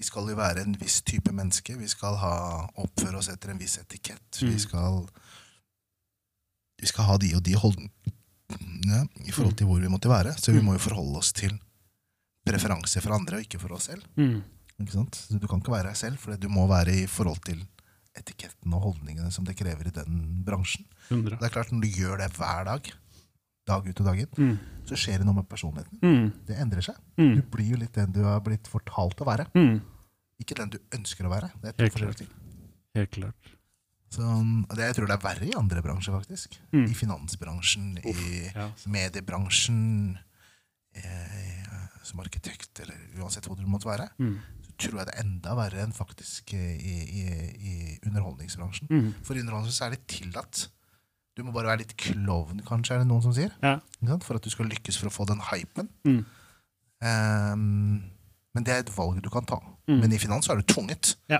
vi skal jo være en viss type menneske. Vi skal ha, oppføre oss etter en viss etikett. Vi Mm. skal vi skal ha de og de holdningene i forhold til hvor vi måtte være. Så vi Mm. må jo forholde oss til preferanser for andre, og ikke for oss selv. Mm. Ikke sant? Så du kan ikke være deg selv, for du må være i forhold til etiketten og holdningene som det krever i den bransjen. 100. Det er klart, når du gjør det hver dag, dag ut og dag inn, Mm. så skjer det noe med personligheten. Mm. Det endrer seg. Mm. Du blir jo litt den du har blitt fortalt å være. Mm. Ikke den du ønsker å være. Det er Helt klart. Helt klart. Så, det, jeg tror det er verre i andre bransjer, faktisk. Mm. I finansbransjen, i Ja. mediebransjen, eh, som arkitekt, eller uansett hvor du måtte være. Mm. Så tror jeg det er enda verre enn faktisk eh, i, i, i underholdningsbransjen. For i underholdningsbransjen er det tillatt. Du må bare være litt klovn, kanskje, er det noen som sier. Ja. Ikke sant? For at du skal lykkes for å få den hypen. Mm. Um, men det er et valg du kan ta. Mm. Men i finans så er du tvunget. Ja.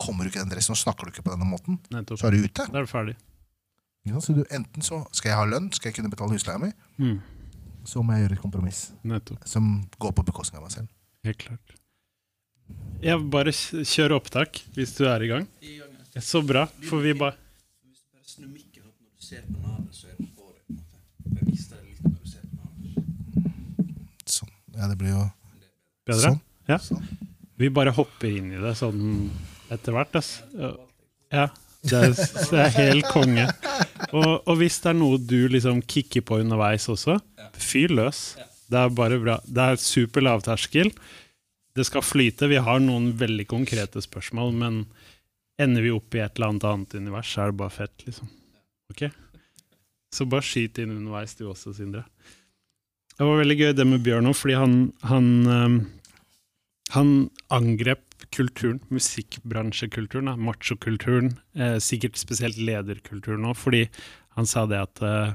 Kommer du ikke i den dressen og snakker du ikke på denne måten, Nettopp. så er du ute. Da er du ferdig. Så du, enten så skal jeg ha lønn, skal jeg kunne betale husleia mi, Mm. så må jeg gjøre et kompromiss Nettopp. som går på bekostning av meg selv. Helt klart. Ja, bare kjøre kjør opptak hvis du er i gang. Ja, Så bra. For vi bare ser på navnet, så er det på deg. på en måte. Jeg mister det litt når du ser på navnet. Sånn. Ja, det blir jo bedre. sånn. Ja. sånn. Vi bare hopper inn i det sånn etter hvert. ass. Ja. Det er, det er helt konge. Og, og hvis det er noe du liksom kicker på underveis også, fyr løs. Det er bare bra. Det er super lavterskel. Det skal flyte. Vi har noen veldig konkrete spørsmål, men ender vi opp i et eller annet annet univers, så er det bare fett, liksom. Ok? Så bare skyt inn underveis, du også, Sindre. Det var veldig gøy det med Bjørn òg, fordi han, han ehm, han angrep kulturen, musikkbransjekulturen, machokulturen, eh, sikkert spesielt lederkulturen òg, fordi han sa det at eh,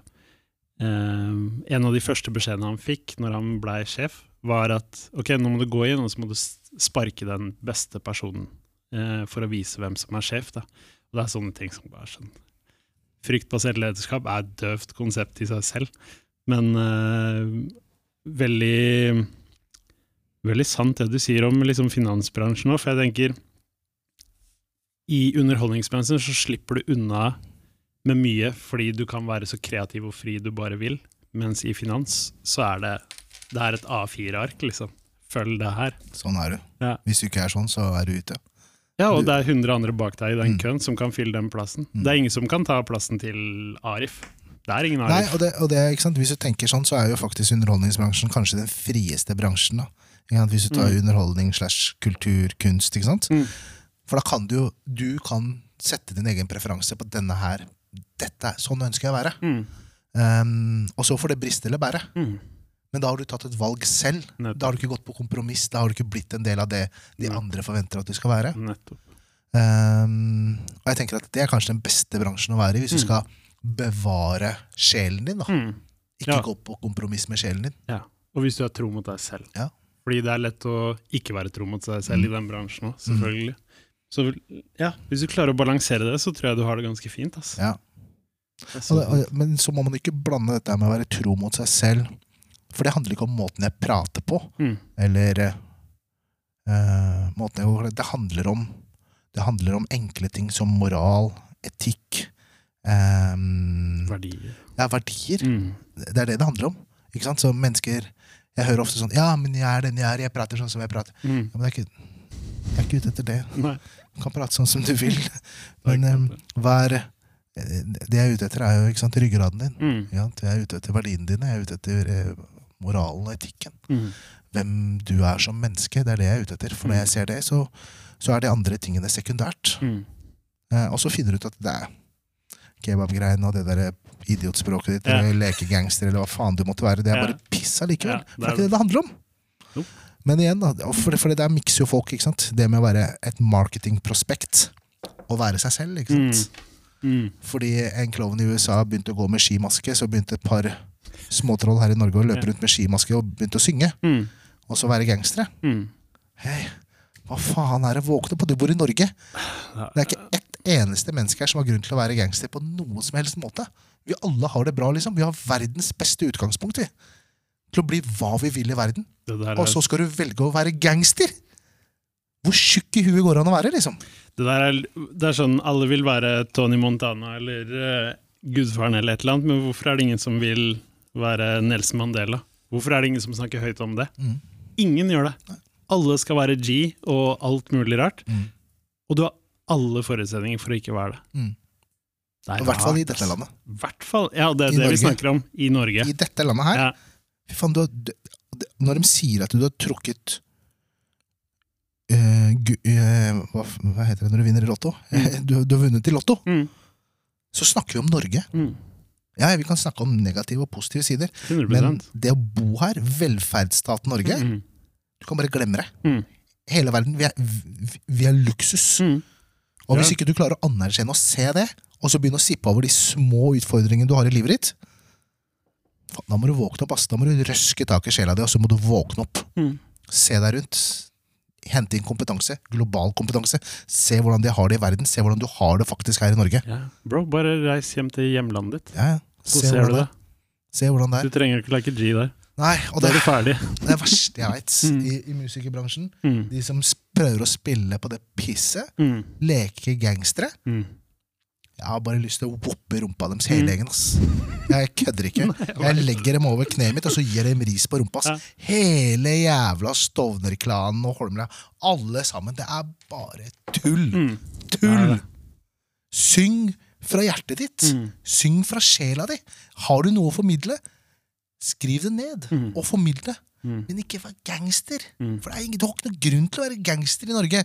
eh, en av de første beskjedene han fikk når han blei sjef, var at ok, nå må du gå inn og så må du sparke den beste personen eh, for å vise hvem som er sjef. Da. Og det er sånne ting som bare skjønner. sånn Fryktbasert lederskap er et døvt konsept i seg selv, men uh, veldig veldig sant det du sier om liksom finansbransjen òg, for jeg tenker I underholdningsbransjen så slipper du unna med mye fordi du kan være så kreativ og fri du bare vil, mens i finans så er det det er et A4-ark, liksom. Følg det her. Sånn er du. Ja. Hvis du ikke er sånn, så er du ute. Ja, og det er 100 andre bak deg i den Mm. køen som kan fylle den plassen. Mm. Det er ingen som kan ta plassen til Arif. Det er ingen Nei, Arif. og det, og det? Hvis du tenker sånn, så er jo faktisk underholdningsbransjen kanskje den frieste bransjen. da. Hvis du tar Mm. underholdning slash kultur, kunst, ikke sant? Mm. For da kan du jo Du kan sette din egen preferanse på denne her. Dette er, Sånn ønsker jeg å være. Um, og så får det briste eller bære. Mm. Men da har du tatt et valg selv. Nettopp. Da har du ikke gått på kompromiss. Da har du ikke blitt en del av det de Nettopp. andre forventer at du skal være. Um, og jeg tenker at det er kanskje den beste bransjen å være i hvis du Mm. skal bevare sjelen din. da. Mm. Ikke Ja. gå på kompromiss med sjelen din. Ja. Og hvis du er tro mot deg selv. Ja. Fordi det er lett å ikke være tro mot seg selv Mm. i den bransjen òg, selvfølgelig. Så ja, hvis du klarer å balansere det, så tror jeg du har det ganske fint. ass. Ja. Det men så må man ikke blande dette med å være tro mot seg selv. For det handler ikke om måten jeg prater på, Mm. eller uh, måten jeg Det handler om Det handler om enkle ting som moral, etikk um, Verdier. Ja, verdier. Mm. Det er det det handler om. Ikke sant? Så mennesker Jeg hører ofte sånn Ja, men jeg er den jeg er, jeg prater sånn som jeg prater. Mm. Ja, men det er ikke, jeg er ikke ute etter det. Nei. Du kan prate sånn som du vil. Men um, er eh, Det jeg er ute etter, er jo ikke sant, ryggraden din. Mm. Ja. Jeg er ute etter verdiene dine. Jeg er ute etter moralen og etikken. Mm. Hvem du er som menneske. Det er det jeg er ute etter. For når jeg ser det, så, så er de andre tingene sekundært. Mm. Eh, og så finner du ut at det er kebabgreiene og det der idiotspråket ditt, Ja. eller lekegangster, eller hva faen du måtte være. Det er Ja. bare piss allikevel. Ja, det for det er er ikke det det handler om. Jo. Men igjen, da, for, for det der mikser jo folk. ikke sant? Det med å være et marketingprospekt. Å være seg selv. ikke sant? Mm. Fordi en klovn i USA begynte å gå med skimaske, så begynte et par småtroll her i Norge og løpe rundt med skimaske og begynte å synge. Mm. Og så være gangstere. Mm. Hei, hva faen er det? Våkne på, du bor i Norge. Det er ikke ett eneste menneske her som har grunn til å være gangster på noen som helst måte. Vi alle har det bra, liksom. Vi har verdens beste utgangspunkt, vi. Til å bli hva vi vil i verden. Er... Og så skal du velge å være gangster! Hvor tjukk i huet går det an å være, liksom? Det, der er, det er sånn alle vil være Tony Montana eller uh, gudfaren eller et eller annet, men hvorfor er det ingen som vil være Nelson Mandela? Hvorfor er det ingen som snakker høyt om det? Mm. Ingen gjør det. Alle skal være G og alt mulig rart. Mm. Og du har alle forutsetninger for å ikke være det. Mm. I hvert fall i dette landet. Hvert fall, ja, det I er det Norge. vi snakker om i Norge. I dette landet her Ja. Du har, Når de sier at du har trukket uh, gu, uh, hva, hva heter det når du vinner i Lotto? Mm. Du, du har vunnet i Lotto. Mm. Så snakker vi om Norge. Mm. Ja, Vi kan snakke om negative og positive sider, 100 men det å bo her, velferdsstaten Norge, Mm. du kan bare glemme det. Mm. Hele verden, vi er, vi, er luksus. Mm. Og hvis ikke du klarer å anerkjenne og se det, og så begynne å sippe over de små utfordringene du har i livet ditt, da må du våkne opp. ass. Da må du røske tak i sjela di, og så må du våkne opp. Mm. Se deg rundt. Hente inn kompetanse. Global kompetanse. Se hvordan de har det i verden. Se hvordan du har det faktisk her i Norge. Ja. Bro, bare reis hjem til hjemlandet ditt, Ja, så Se ser du det. Se hvordan det Du er. trenger ikke like G der. Nei, og det er du det er det verste jeg veit Mm. i, i musikerbransjen. Mm. De som prøver å spille på det pisset. Mm. Leke gangstere. Mm. Jeg har bare lyst til å whoppe rumpa deres hele egen, gjengen. ass. Jeg kødder ikke. Jeg legger dem over kneet mitt, og så gir jeg dem ris på rumpa. ass. Hele jævla Stovner-klanen og Holmlia. Alle sammen. Det er bare tull. Mm. Tull! Syng fra hjertet ditt. Mm. Syng fra sjela di. Har du noe å formidle, skriv det ned, Mm. og formidle. Mm. Men ikke vær gangster. Mm. For det er ingen, du har ikke noen grunn til å være gangster i Norge.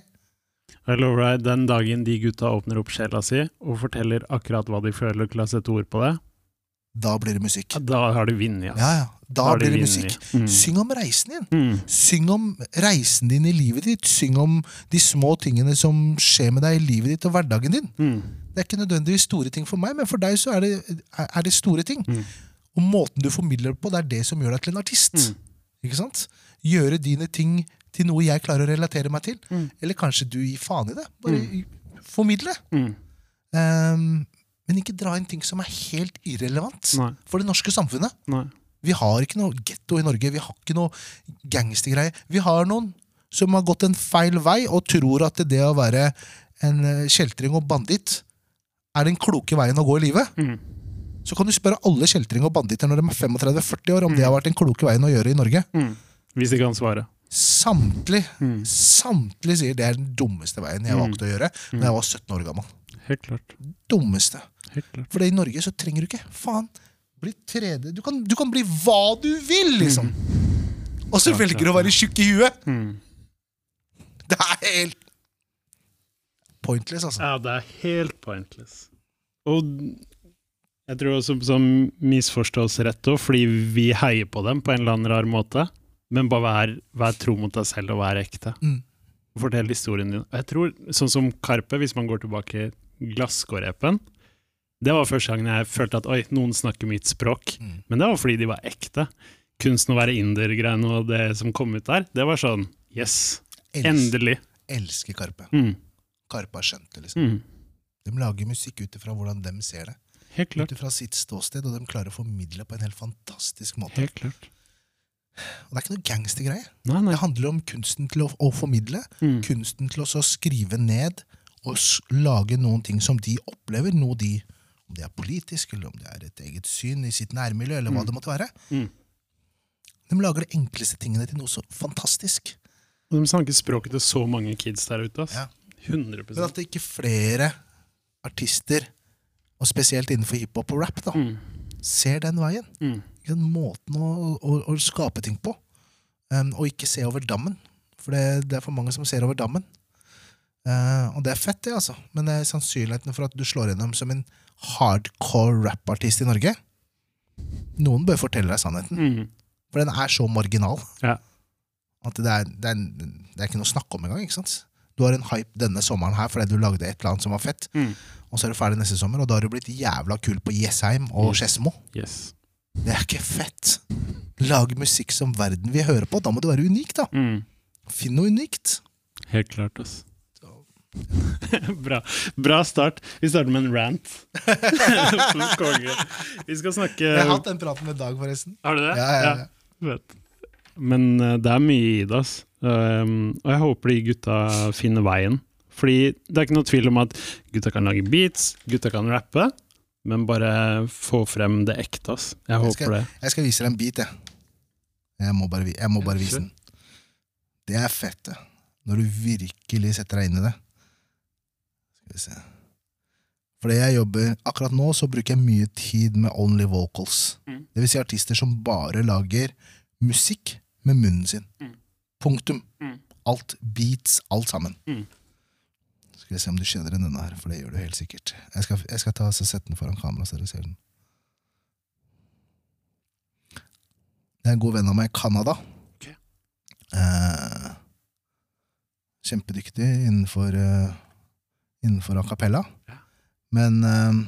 Lover deg, den dagen de gutta åpner opp sjela si og forteller akkurat hva de føler til å sette ord på det, Da blir det musikk. da har de vunnet. ass. Ja, ja. Da da blir det musikk. Mm. Syng om reisen din. Mm. Syng om reisen din i livet ditt. Syng om de små tingene som skjer med deg i livet ditt og hverdagen din. Mm. Det er ikke nødvendigvis store ting for meg, men for deg så er det, er det store ting. Mm. Og måten du formidler det på, det er det som gjør deg til en artist. Mm. Ikke sant? Gjøre dine ting til noe jeg klarer å relatere meg til. Mm. Eller kanskje du gir faen i det. Bare formidle. Mm. Um, men ikke dra inn ting som er helt irrelevant Nei. for det norske samfunnet. Nei. Vi har ikke noe getto i Norge. Vi har ikke noe gangstergreie. Vi har noen som har gått en feil vei og tror at det å være en eh, kjeltring og banditt er den kloke veien å gå i livet. Mm. Så kan du spørre alle kjeltringer og banditter når de er 35-40 år, om det har vært den kloke veien å gjøre i Norge. Mm. Hvis de kan svare. Samtlig, Mm. samtlig sier det er den dummeste veien jeg Mm. valgte å gjøre da jeg var 17 år gammel. Helt klart. Dummeste. Helt klart. For i Norge så trenger du ikke faen bli tredje Du kan, du kan bli hva du vil, liksom! Og så Klart, velger du å være tjukk i huet! Mm. Det er helt pointless, altså. Ja, det er helt pointless. Og jeg tror også som misforstås rett òg, fordi vi heier på dem på en eller annen rar måte. Men bare vær, vær tro mot deg selv og vær ekte. Mm. Fortell historien din. Jeg tror, sånn som Karpe, hvis man går tilbake glasskårrepen Det var første gangen jeg følte at oi, noen snakker mitt språk. Mm. Men det var fordi de var ekte. Kunsten å være inder-greiene og det som kom ut der, det var sånn yes, Elsk, endelig. elsker Karpe. Mm. Karpe har skjønt det, liksom. Mm. De lager musikk ut ifra hvordan de ser det. Helt klart. Ut ifra sitt ståsted, og de klarer å formidle på en helt fantastisk måte. Helt klart. Og det er ikke noe gangstergreie. Det handler om kunsten til å, å formidle, Mm. kunsten til å skrive ned og lage noen ting som de opplever, noe de om det er politisk, eller om det er et eget syn i sitt nærmiljø, eller hva Mm. det måtte være. Mm. De lager de enkleste tingene til noe så fantastisk. Og de snakker språket til så mange kids der ute. ass. Ja. 100% Men at det ikke flere artister, og spesielt innenfor hiphop og rap, da, mm. ser den veien. Mm. Måten å, å, å skape ting på. Um, og ikke se over dammen. For det, det er for mange som ser over dammen. Uh, og det er fett, det, altså. Men det er sannsynligheten for at du slår gjennom som en hardcore rappartist i Norge Noen bør fortelle deg sannheten. Mm. For den er så marginal Ja. at det er, det, er, det er ikke noe å snakke om engang. ikke sant? Du har en hype denne sommeren her fordi du lagde et eller annet som var fett, Mm. og så er du ferdig neste sommer, og da har du blitt jævla kul på Jessheim og Mm. Yes. Det er ikke fett. Lag musikk som verden vil høre på. Da må du være unik, da. Mm. Finn noe unikt. Helt klart, ass. Bra. Bra start. Vi starter med en rant. Vi skal snakke Jeg har hatt den praten med Dag, forresten. Har du det? Ja, ja, ja. ja. Men eh, det er mye i det, ass. Um, og jeg håper de gutta finner veien. Fordi det er ikke noe tvil om at gutta kan lage beats, gutta kan rappe, men bare få frem det ekte. ass. Jeg Jeg håper skal- det. Jeg skal vise deg en bit, jeg. Jeg må bare, jeg må bare vise den. Det er fett, det. Når du virkelig setter deg inn i det. Skal vi se. Fordi jeg jobber Akkurat nå så bruker jeg mye tid med only vocals. Mm. Det vil si artister som bare lager musikk med munnen sin. Mm. Punktum. Mm. Alt. Beats. Alt sammen. Mm. Skal vi se om du kjenner igjen denne her, for det gjør du helt sikkert. Jeg skal, jeg skal ta og sette den foran kamera, så dere ser den. Det er en god venn av meg i Canada. Okay. Eh, kjempedyktig innenfor, uh, innenfor a cappella. Ja. Men eh,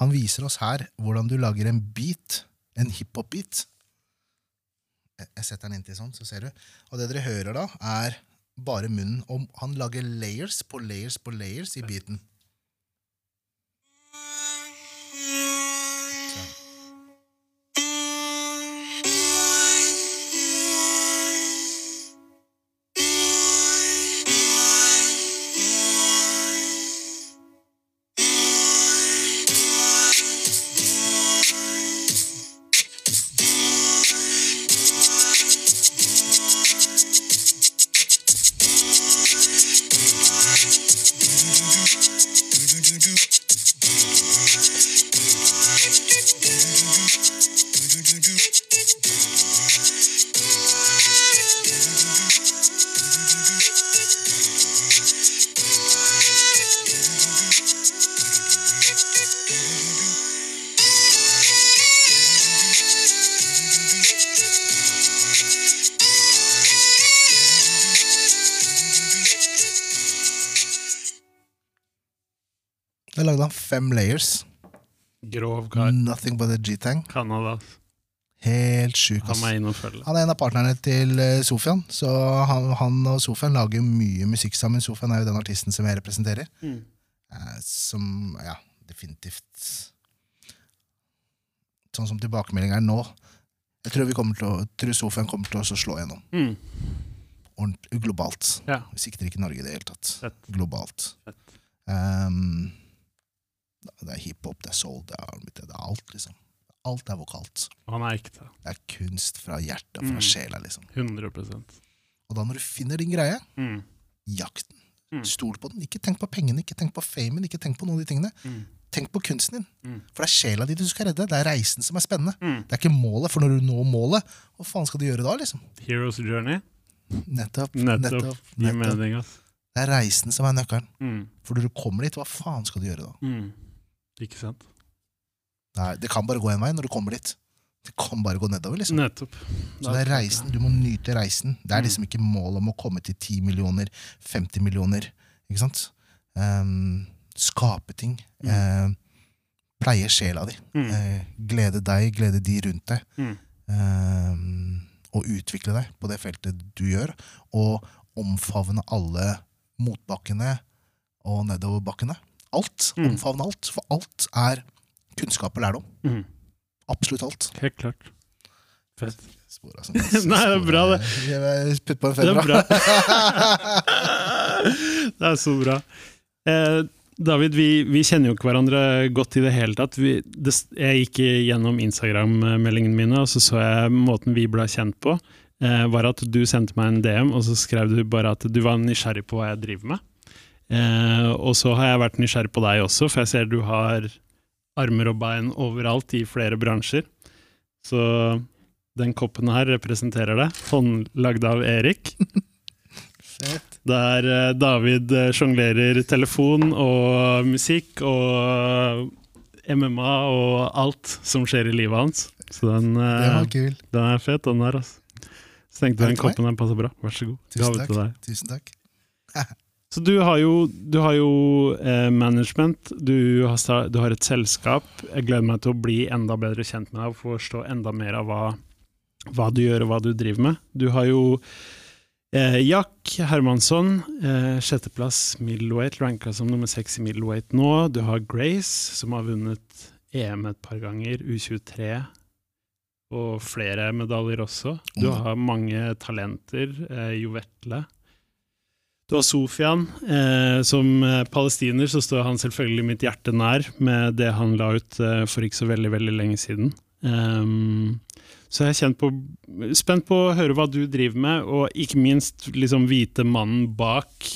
han viser oss her hvordan du lager en beat, en hiphop-beat. Jeg setter den inntil sånn, så ser du. Og det dere hører da, er bare munnen. Og han lager layers på layers på layers i beaten. Da lagde han fem layers. Grov kar. Nothing but a G-tang. Canada. Helt sjuk, og. Han er en av partnerne til eh, Sofian, så han, han og Sofian lager mye musikk sammen. Sofian er jo den artisten som jeg representerer. Mm. Eh, som, ja, definitivt Sånn som tilbakemeldingen er nå. Jeg tror, vi kommer til å, tror Sofian kommer til å slå gjennom. Mm. Ordent- globalt. Ja. Vi sikter ikke Norge i det hele tatt. Fett. Globalt. Fett. Ehm, det er hiphop, det er soul, det er, det er alt, liksom. Alt er vokalt. Han er ekte. Det er kunst fra hjertet, fra Mm. sjela, liksom. 100% Og da når du finner din greie, mm. jakten. Mm. Stol på den. Ikke tenk på pengene, ikke tenk på famen, ikke tenk på noen av de tingene. Mm. Tenk på kunsten din. Mm. For det er sjela di du skal redde. Det er reisen som er spennende. Mm. Det er ikke målet, for når du når målet, hva faen skal du gjøre da, liksom? Heroes Journey. Nettopp. Nettopp. nettopp, nettopp. Det er reisen som er nøkkelen. Mm. For når du kommer dit, hva faen skal du gjøre da? Ikke sant? Nei, det kan bare gå en vei når du kommer dit. Det kan bare gå nedover, liksom. Nettopp. Så det er reisen. Du må nyte reisen. Det er Mm. liksom ikke målet om å komme til 10 millioner, 50 millioner. Ikke sant? Um, skape ting. Mm. Uh, pleie sjela di. Mm. Uh, glede deg, glede de rundt deg. Mm. Uh, og utvikle deg på det feltet du gjør. Og omfavne alle motbakkene og nedoverbakkene. Alt. Mm. Omfavne alt. For alt er kunnskap og lærdom. Mm. Absolutt alt. Helt klart. Fett. Spora som Nei, det er bra, det. Putt på en er femmer, bra. da. det er så bra. Eh, David, vi, vi kjenner jo ikke hverandre godt i det hele tatt. Vi, det, jeg gikk gjennom Instagram-meldingene mine, og så så jeg måten vi ble kjent på. Eh, var at du sendte meg en DM, og så skrev du bare at du var nysgjerrig på hva jeg driver med. Eh, og så har jeg vært nysgjerrig på deg også, for jeg ser du har armer og bein overalt i flere bransjer. Så den koppen her representerer deg, Håndlagd av Erik. Fett. Der eh, David eh, sjonglerer telefon og musikk og MMA og alt som skjer i livet hans. Så den, eh, den er fet, den der. Altså. Så tenkte jeg den koppen passer bra. Vær så god. Tusen takk. Tusen takk. Så du har jo, du har jo eh, management, du har, du har et selskap. Jeg gleder meg til å bli enda bedre kjent med deg og forstå enda mer av hva, hva du gjør og hva du driver med. Du har jo eh, Jack Hermansson, eh, sjetteplass middleweight, ranka som nummer seks i middleweight nå. Du har Grace, som har vunnet EM et par ganger, U23. og flere medaljer også. Du Mm. har mange talenter. Eh, jo Vetle. Du har Sofian. Eh, som palestiner så står han selvfølgelig mitt hjerte nær med det han la ut eh, for ikke så veldig, veldig lenge siden. Um, så jeg er kjent på, spent på å høre hva du driver med, og ikke minst liksom vite mannen bak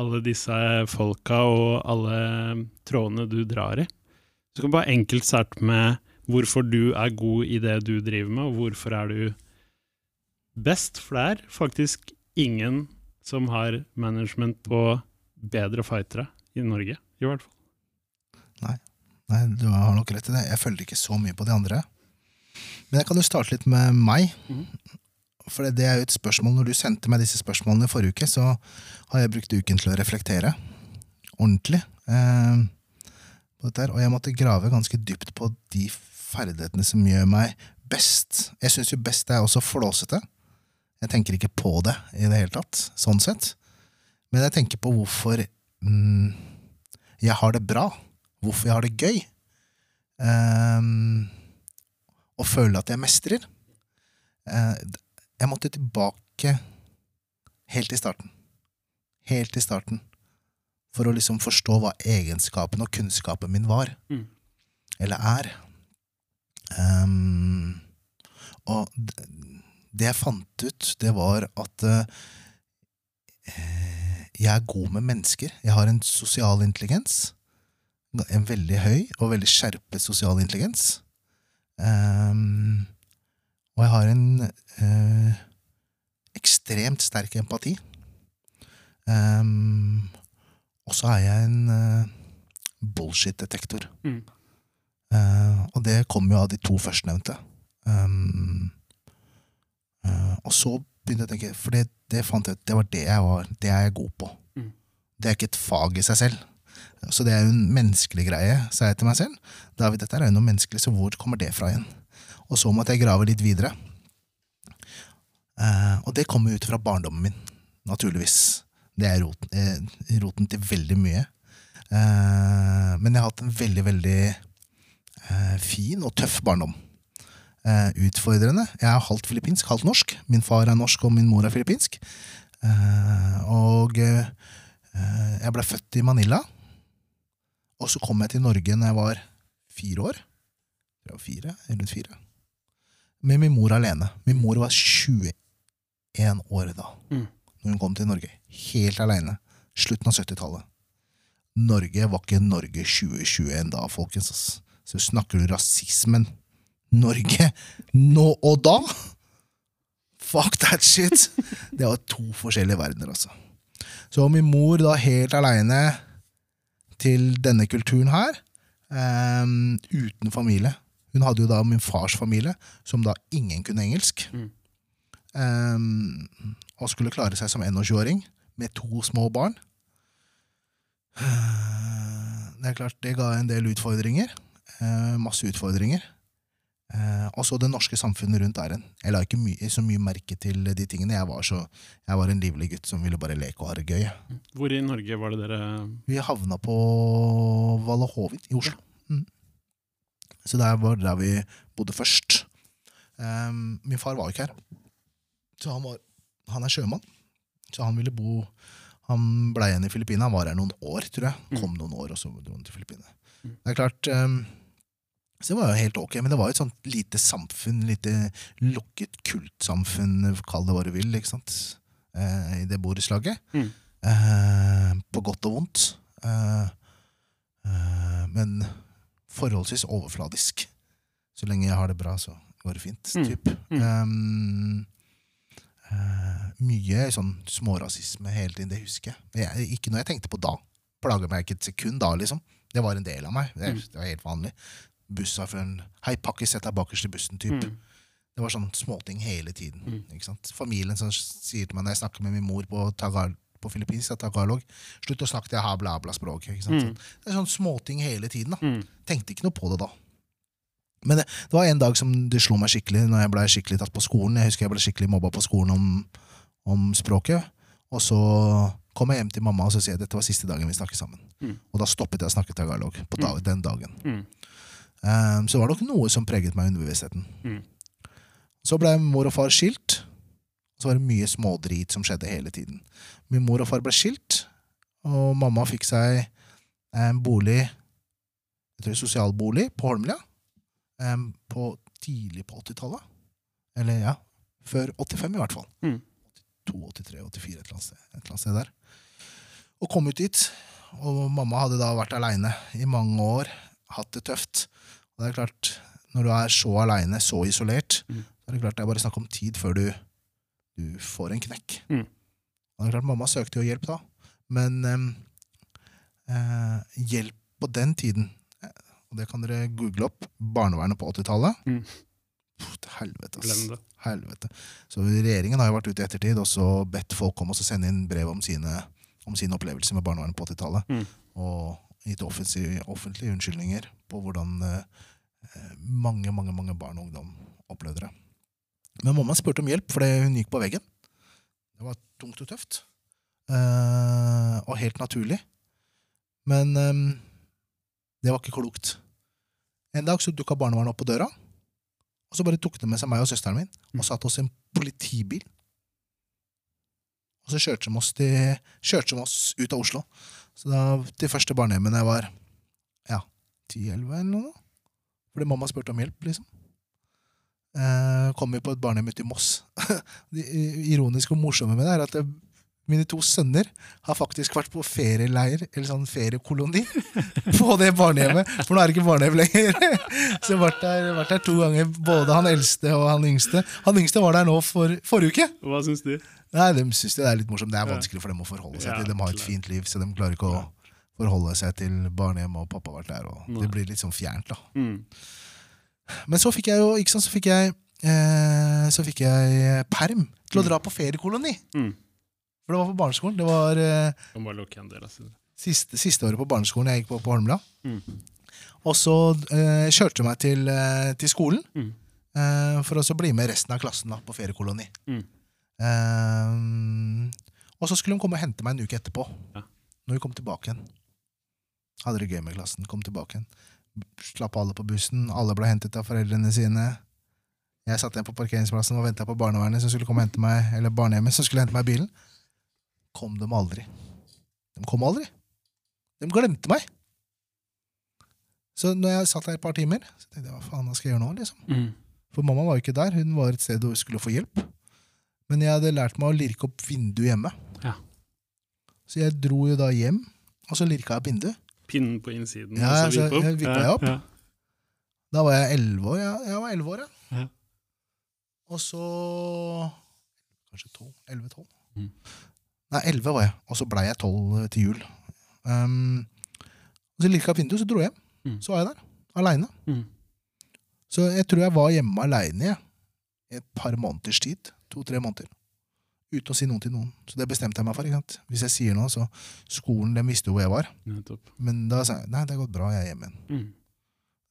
alle disse folka og alle trådene du drar i. Så kan du bare enkelt starte med hvorfor du er god i det du driver med, og hvorfor er du best, for det er faktisk ingen som har management på bedre fightere i Norge, i hvert fall. Nei, du har nok rett i det. Jeg følger ikke så mye på de andre. Men jeg kan jo starte litt med meg. Mm. For det er jo et spørsmål Når du sendte meg disse spørsmålene i forrige uke, så har jeg brukt uken til å reflektere ordentlig. Eh, på dette her, og jeg måtte grave ganske dypt på de ferdighetene som gjør meg best. Jeg syns jo best er også flåsete. Jeg tenker ikke på det i det hele tatt, sånn sett. Men jeg tenker på hvorfor mm, jeg har det bra. Hvorfor jeg har det gøy. Um, og føler at jeg mestrer. Uh, jeg måtte tilbake helt til starten. Helt til starten. For å liksom forstå hva egenskapen og kunnskapen min var. Mm. Eller er. Um, og det jeg fant ut, det var at eh, jeg er god med mennesker. Jeg har en sosial intelligens. En veldig høy og veldig skjerpet sosial intelligens. Um, og jeg har en uh, ekstremt sterk empati. Um, og så er jeg en uh, bullshit-detektor. Mm. Uh, og det kommer jo av de to førstnevnte. Um, eh, og så begynte jeg å tenke, for det, det fant jeg ut, det var det jeg var, det er jeg god på. Mm. Det er ikke et fag i seg selv. Så det er jo en menneskelig greie, sa jeg til meg selv. David, dette er jo noe menneskelig, så hvor kommer det fra igjen? Og så måtte jeg grave litt videre. Uh, og det kommer ut fra barndommen min, naturligvis. Det er roten, eh, roten til veldig mye. Uh, men jeg har hatt en veldig, veldig fin og tøff barndom. Eh, utfordrende. Jeg er halvt filippinsk, halvt norsk. Min far er norsk, og min mor er filippinsk. Eh, og eh, jeg ble født i Manila. Og så kom jeg til Norge når jeg var fire år. Jeg var fire, rundt fire. Med min mor alene. Min mor var 21 år da Mm. når hun kom til Norge. Helt aleine. Slutten av 70-tallet. Norge var ikke Norge 2021 da, folkens. Så snakker du rasismen. Norge nå og da? Fuck that shit! Det var to forskjellige verdener, altså. Så min mor da helt aleine til denne kulturen her, um, uten familie. Hun hadde jo da min fars familie, som da ingen kunne engelsk. Mm. Ehm, og skulle klare seg som 21-åring med to små barn. Det er klart, det ga en del utfordringer. Uh, masse utfordringer. Eh, og så det norske samfunnet rundt æren. Jeg la ikke my så mye merke til de tingene. Jeg var, så, jeg var en livlig gutt som ville bare leke og ha det gøy. Hvor i Norge var det dere Vi havna på Vallahovin i Oslo. Mm. Så det var der vi bodde først. Ehm, min far var ikke her. Så han, var, han er sjømann. Så han ville bo Han ble igjen i Filippinene. Han var her noen år, tror jeg. Mm. Kom noen år, og så dro han til Filippinene. Mm. Det er klart ehm, Så det var jo helt ok, men det var jo et sånt lite samfunn, lite lukket kultsamfunn, kall det hva du vil, ikke sant, eh, i det borettslaget. Mm. Eh, på godt og vondt. Eh, eh, men forholdsvis overfladisk. Så lenge jeg har det bra, så går det fint. Mm. Typ. Mm. Mm. eh, mye sånn smårasisme hele tiden, det husker jeg. jeg. Ikke noe jeg tenkte på da. Plaga meg ikke et sekund da, liksom. Det var en del av meg. Det, Mm. det var helt vanlig. Bussjåføren Hei, pakkis, sett deg bakerst i bussen'-type. Mm. Det var sånn småting hele tiden. Mm. Ikke sant? Familien som sier til meg når jeg snakker med min mor på, tagal, på filippinsk, tagalog Slutt å snakke til jeg bla, bla språk. ikke sant? Mm. Det er sånn småting hele tiden. da. Mm. Tenkte ikke noe på det da. Men det, det var en dag som det slo meg skikkelig, når jeg ble skikkelig tatt på skolen. Jeg husker jeg ble skikkelig mobba på skolen om, om språket. Og så kom jeg hjem til mamma og så sier jeg dette var siste dagen vi snakket sammen. Mm. Og da stoppet jeg å snakke tagalog på da, den dagen. Um, så det var nok noe som preget meg i underbevisstheten. Mm. Så ble mor og far skilt. Så var det mye smådrit som skjedde hele tiden. Min mor og far ble skilt, og mamma fikk seg en bolig jeg tror sosialbolig på Holmlia. Um, på tidlig på 80-tallet. Eller ja, før 85 i hvert fall. Mm. 82, 83, 84, et eller sted, et eller annet sted der. Og kom ut dit. Og mamma hadde da vært aleine i mange år, hatt det tøft. Og det er klart, når du er så aleine, så isolert, Mm. så er det klart det er bare snakk om tid før du, du får en knekk. Mm. Og det er klart, mamma søkte jo hjelp da, men eh, hjelp på den tiden, eh, og det kan dere google opp, barnevernet på 80-tallet, Mm. Helvete, ass. Helvete. Så regjeringen har jo vært ute i ettertid og så bedt folk om å sende inn brev om sine, om sine opplevelser med barnevernet på 80-tallet. Mm. Og gitt offentlige, offentlige unnskyldninger på hvordan eh, mange, mange mange barn og ungdom opplevde det. Men mamma spurte om hjelp fordi hun gikk på veggen. Det var tungt og tøft. Eh, og helt naturlig. Men eh, det var ikke klokt. En dag så dukka barnevernet opp på døra. Og så bare tok de med seg meg og søsteren min og satte oss i en politibil. Og så kjørte de oss, til, kjørte de oss ut av Oslo. Så da, de første barnehjemmene jeg var ja, 10-11 eller noe. Fordi mamma spurte om hjelp, liksom. Eh, kom vi på et barnehjem ute i Moss. det ironiske og morsomme med det er at det, mine to sønner har faktisk vært på ferieleir, eller sånn feriekoloni, på det barnehjemmet. For nå er det ikke barnehjem lenger. Så jeg har vært der, vært der to ganger, både han eldste og han yngste. Han yngste var der nå for forrige uke. Hva syns du? Nei, De syns det er litt morsomt. Det er vanskelig for dem å forholde seg til. De har et fint liv, så de klarer ikke å forholde seg til barnehjem og pappa har vært der. og Det blir litt sånn fjernt, da. Mm. Men så fikk jeg jo, ikke sant, så fikk jeg, eh, så fikk jeg perm til å Mm. dra på feriekoloni. Mm. For det var på barneskolen. Det var eh, siste, siste året på barneskolen jeg gikk på på Holmlia. Mm. Og så eh, kjørte hun meg til, eh, til skolen Mm. eh, for å så bli med resten av klassen da, på feriekoloni. Mm. Eh, og så skulle hun komme og hente meg en uke etterpå. Ja. Når vi kom tilbake igjen. Hadde det gøy med klassen. Kom tilbake igjen. Slapp alle på bussen. Alle ble hentet av foreldrene sine. Jeg satt igjen på parkeringsplassen og venta på barnevernet som skulle komme og hente meg, eller barnehjemmet som skulle hente meg bilen. Kom de aldri. De kom aldri. De glemte meg. Så når jeg satt der et par timer, så tenkte jeg hva faen hva skal jeg gjøre nå? liksom? Mm. For mamma var jo ikke der. Hun var et sted hvor hun skulle få hjelp. Men jeg hadde lært meg å lirke opp vinduet hjemme. Ja. Så jeg dro jo da hjem, og så lirka jeg opp vinduet. Pinnen på innsiden. Ja, og så vippe opp. jeg vippet jeg opp. Ja, Da var jeg elleve år. Ja, jeg var 11 år, ja. Ja. Og så Kanskje 12? 11-12? Mm. Nei, 11 var jeg. Og så blei jeg 12 til jul. Um, så lirka opp vinduet, så dro jeg hjem. Mm. Så var jeg der, aleine. Mm. Så jeg tror jeg var hjemme aleine i et par måneders tid. To-tre måneder. Uten å si noe til noen. Så det bestemte jeg meg for. ikke sant? Hvis jeg sier noe, så Skolen den visste jo hvor jeg var. Nettopp. Men da sa jeg nei, det har gått bra, jeg er hjemme igjen. Mm.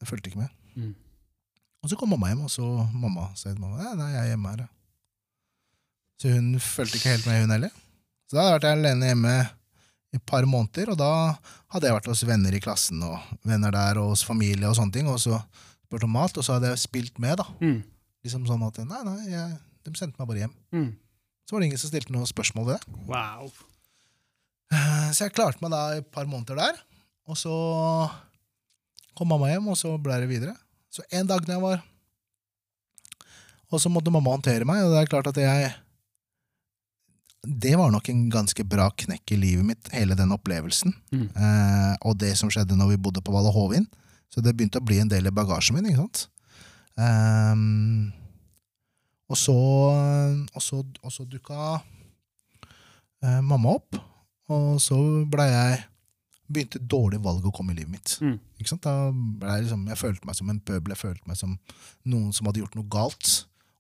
Jeg fulgte ikke med. Mm. Og så kom mamma hjem, og så mamma sa til mamma nei, nei, jeg er hjemme her. Så hun fulgte ikke helt med, hun heller. Så da hadde jeg vært alene hjemme i et par måneder, og da hadde jeg vært hos venner i klassen, og venner der, og hos familie og sånne ting, og så spurt om mat, og så hadde jeg spilt med, da. Mm. Liksom sånn at nei, nei, jeg, de sendte meg bare hjem. Mm. Så var det ingen som stilte noe spørsmål ved det. Wow. Eh, Så jeg klarte meg da i et par måneder der, og så kom mamma hjem, og så ble det videre. Så en dag når jeg var Og så måtte mamma håndtere meg, og det er klart at jeg Det var nok en ganske bra knekk i livet mitt, hele den opplevelsen. Mm. Eh, og det som skjedde når vi bodde på Valle Hovin. Så det begynte å bli en del i bagasjen min, ikke sant. Um, og så, og så, og så dukka eh, mamma opp, og så ble jeg begynte dårlig valg å komme i livet mitt. Mm. Ikke sant? Da ble jeg, liksom, jeg følte meg som en pøbel, jeg følte meg som noen som hadde gjort noe galt.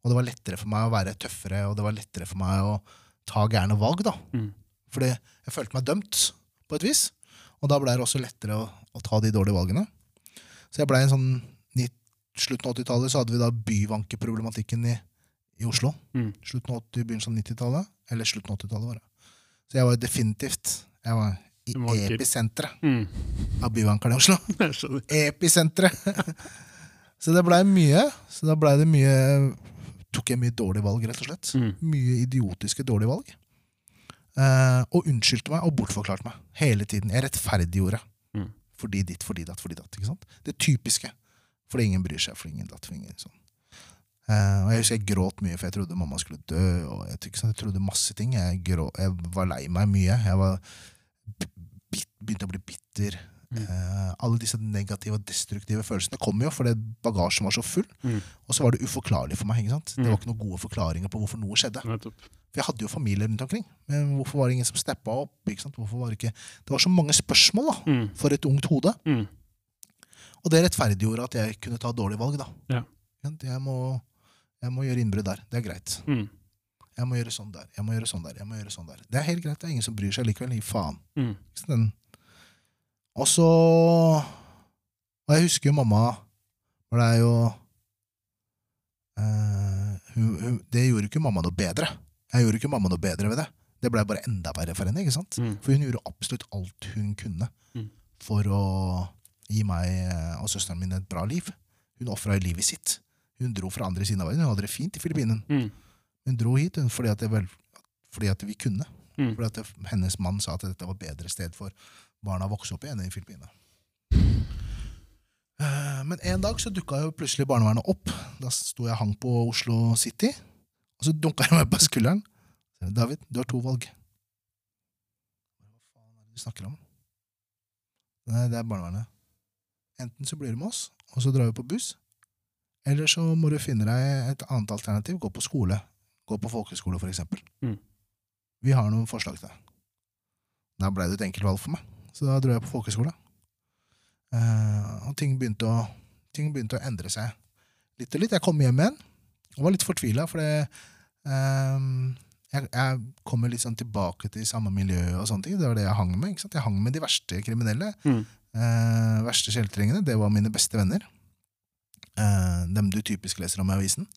Og det var lettere for meg å være tøffere, og det var lettere for meg å ta gærne valg. da. Mm. Fordi jeg følte meg dømt, på et vis. Og da ble det også lettere å, å ta de dårlige valgene. Så jeg ble en sånn slutten av 80-tallet så hadde vi da byvankeproblematikken i, i Oslo. Mm. Slutten av 80, begynnelsen av 90-tallet. Eller slutten av 80-tallet, var det. Så jeg var definitivt jeg var i Vanker. episenteret Mm. av byvankerne i Oslo. Episenteret! så det blei mye. Så da blei det mye tok jeg mye dårlige valg, rett og slett. Mm. Mye idiotiske dårlige valg. Eh, og unnskyldte meg og bortforklarte meg hele tiden. Jeg rettferdiggjorde. Mm. Fordi ditt, fordi datt, fordi datt. ikke sant? Det typiske. Fordi ingen bryr seg, fordi ingen datt. For ingen, sånn. Eh, og Jeg husker jeg gråt mye, for jeg trodde mamma skulle dø. og Jeg, ikke sant? jeg trodde masse ting. Jeg, grå, jeg var lei meg mye. Jeg var begynte å bli bitter. Mm. Eh, alle disse negative og destruktive følelsene kom jo fordi bagasjen var så full. Mm. Og så var det uforklarlig for meg. Det Mm. var ikke noen gode forklaringer på hvorfor noe skjedde. For jeg hadde jo familie rundt omkring. Men hvorfor var det ingen som steppa opp? Hvorfor var det ikke... Det var så mange spørsmål da, Mm. for et ungt hode. Mm. Og det rettferdiggjorde at jeg kunne ta dårlige valg. da. Ja. Jeg, må, jeg må gjøre innbrudd der. Det er greit. Mm. Jeg må gjøre sånn der. Jeg må gjøre sånn der. jeg må gjøre sånn der. Det er helt greit. Det er ingen som bryr seg likevel. Gi faen. Mm. Den. Og så Og jeg husker jo mamma For det er jo uh, hun, hun, Det gjorde ikke mamma noe bedre. Jeg gjorde ikke mamma noe bedre ved det. Det blei bare enda verre for henne. ikke sant? Mm. For hun gjorde absolutt alt hun kunne Mm. for å gi meg og søsteren min et bra liv. Hun ofra livet sitt. Hun dro fra andre siden av verden. Hun hadde det fint i Filippinene. Mm. Hun dro hit hun, fordi, at det vel, fordi at vi kunne. Mm. Fordi at hennes mann sa at dette var bedre sted for barna vokse opp igjen i Filippinene. Eh, Men en dag så dukka jo plutselig barnevernet opp. Da sto jeg og hang på Oslo City, og så dunka de meg på skulderen. David, du har to valg. Hva faen er det du snakker om? Nei, det er barnevernet. Enten så blir du med oss, og så drar vi på buss. Eller så må du finne deg et annet alternativ. Gå på skole. Gå på folkeskole, for eksempel. Mm. Vi har noen forslag til deg. Da ble det et enkelt valg for meg, så da dro jeg på folkehøyskole. Uh, og ting begynte, å, ting begynte å endre seg litt og litt. Jeg kom hjem igjen og var litt fortvila, for det, eh, jeg, jeg kom jo litt sånn tilbake til samme miljø og sånne ting. Det var det jeg hang med. ikke sant? Jeg hang med de verste kriminelle. Mm. Uh, verste kjeltringene. Det var mine beste venner. Uh, dem du typisk leser om i avisen.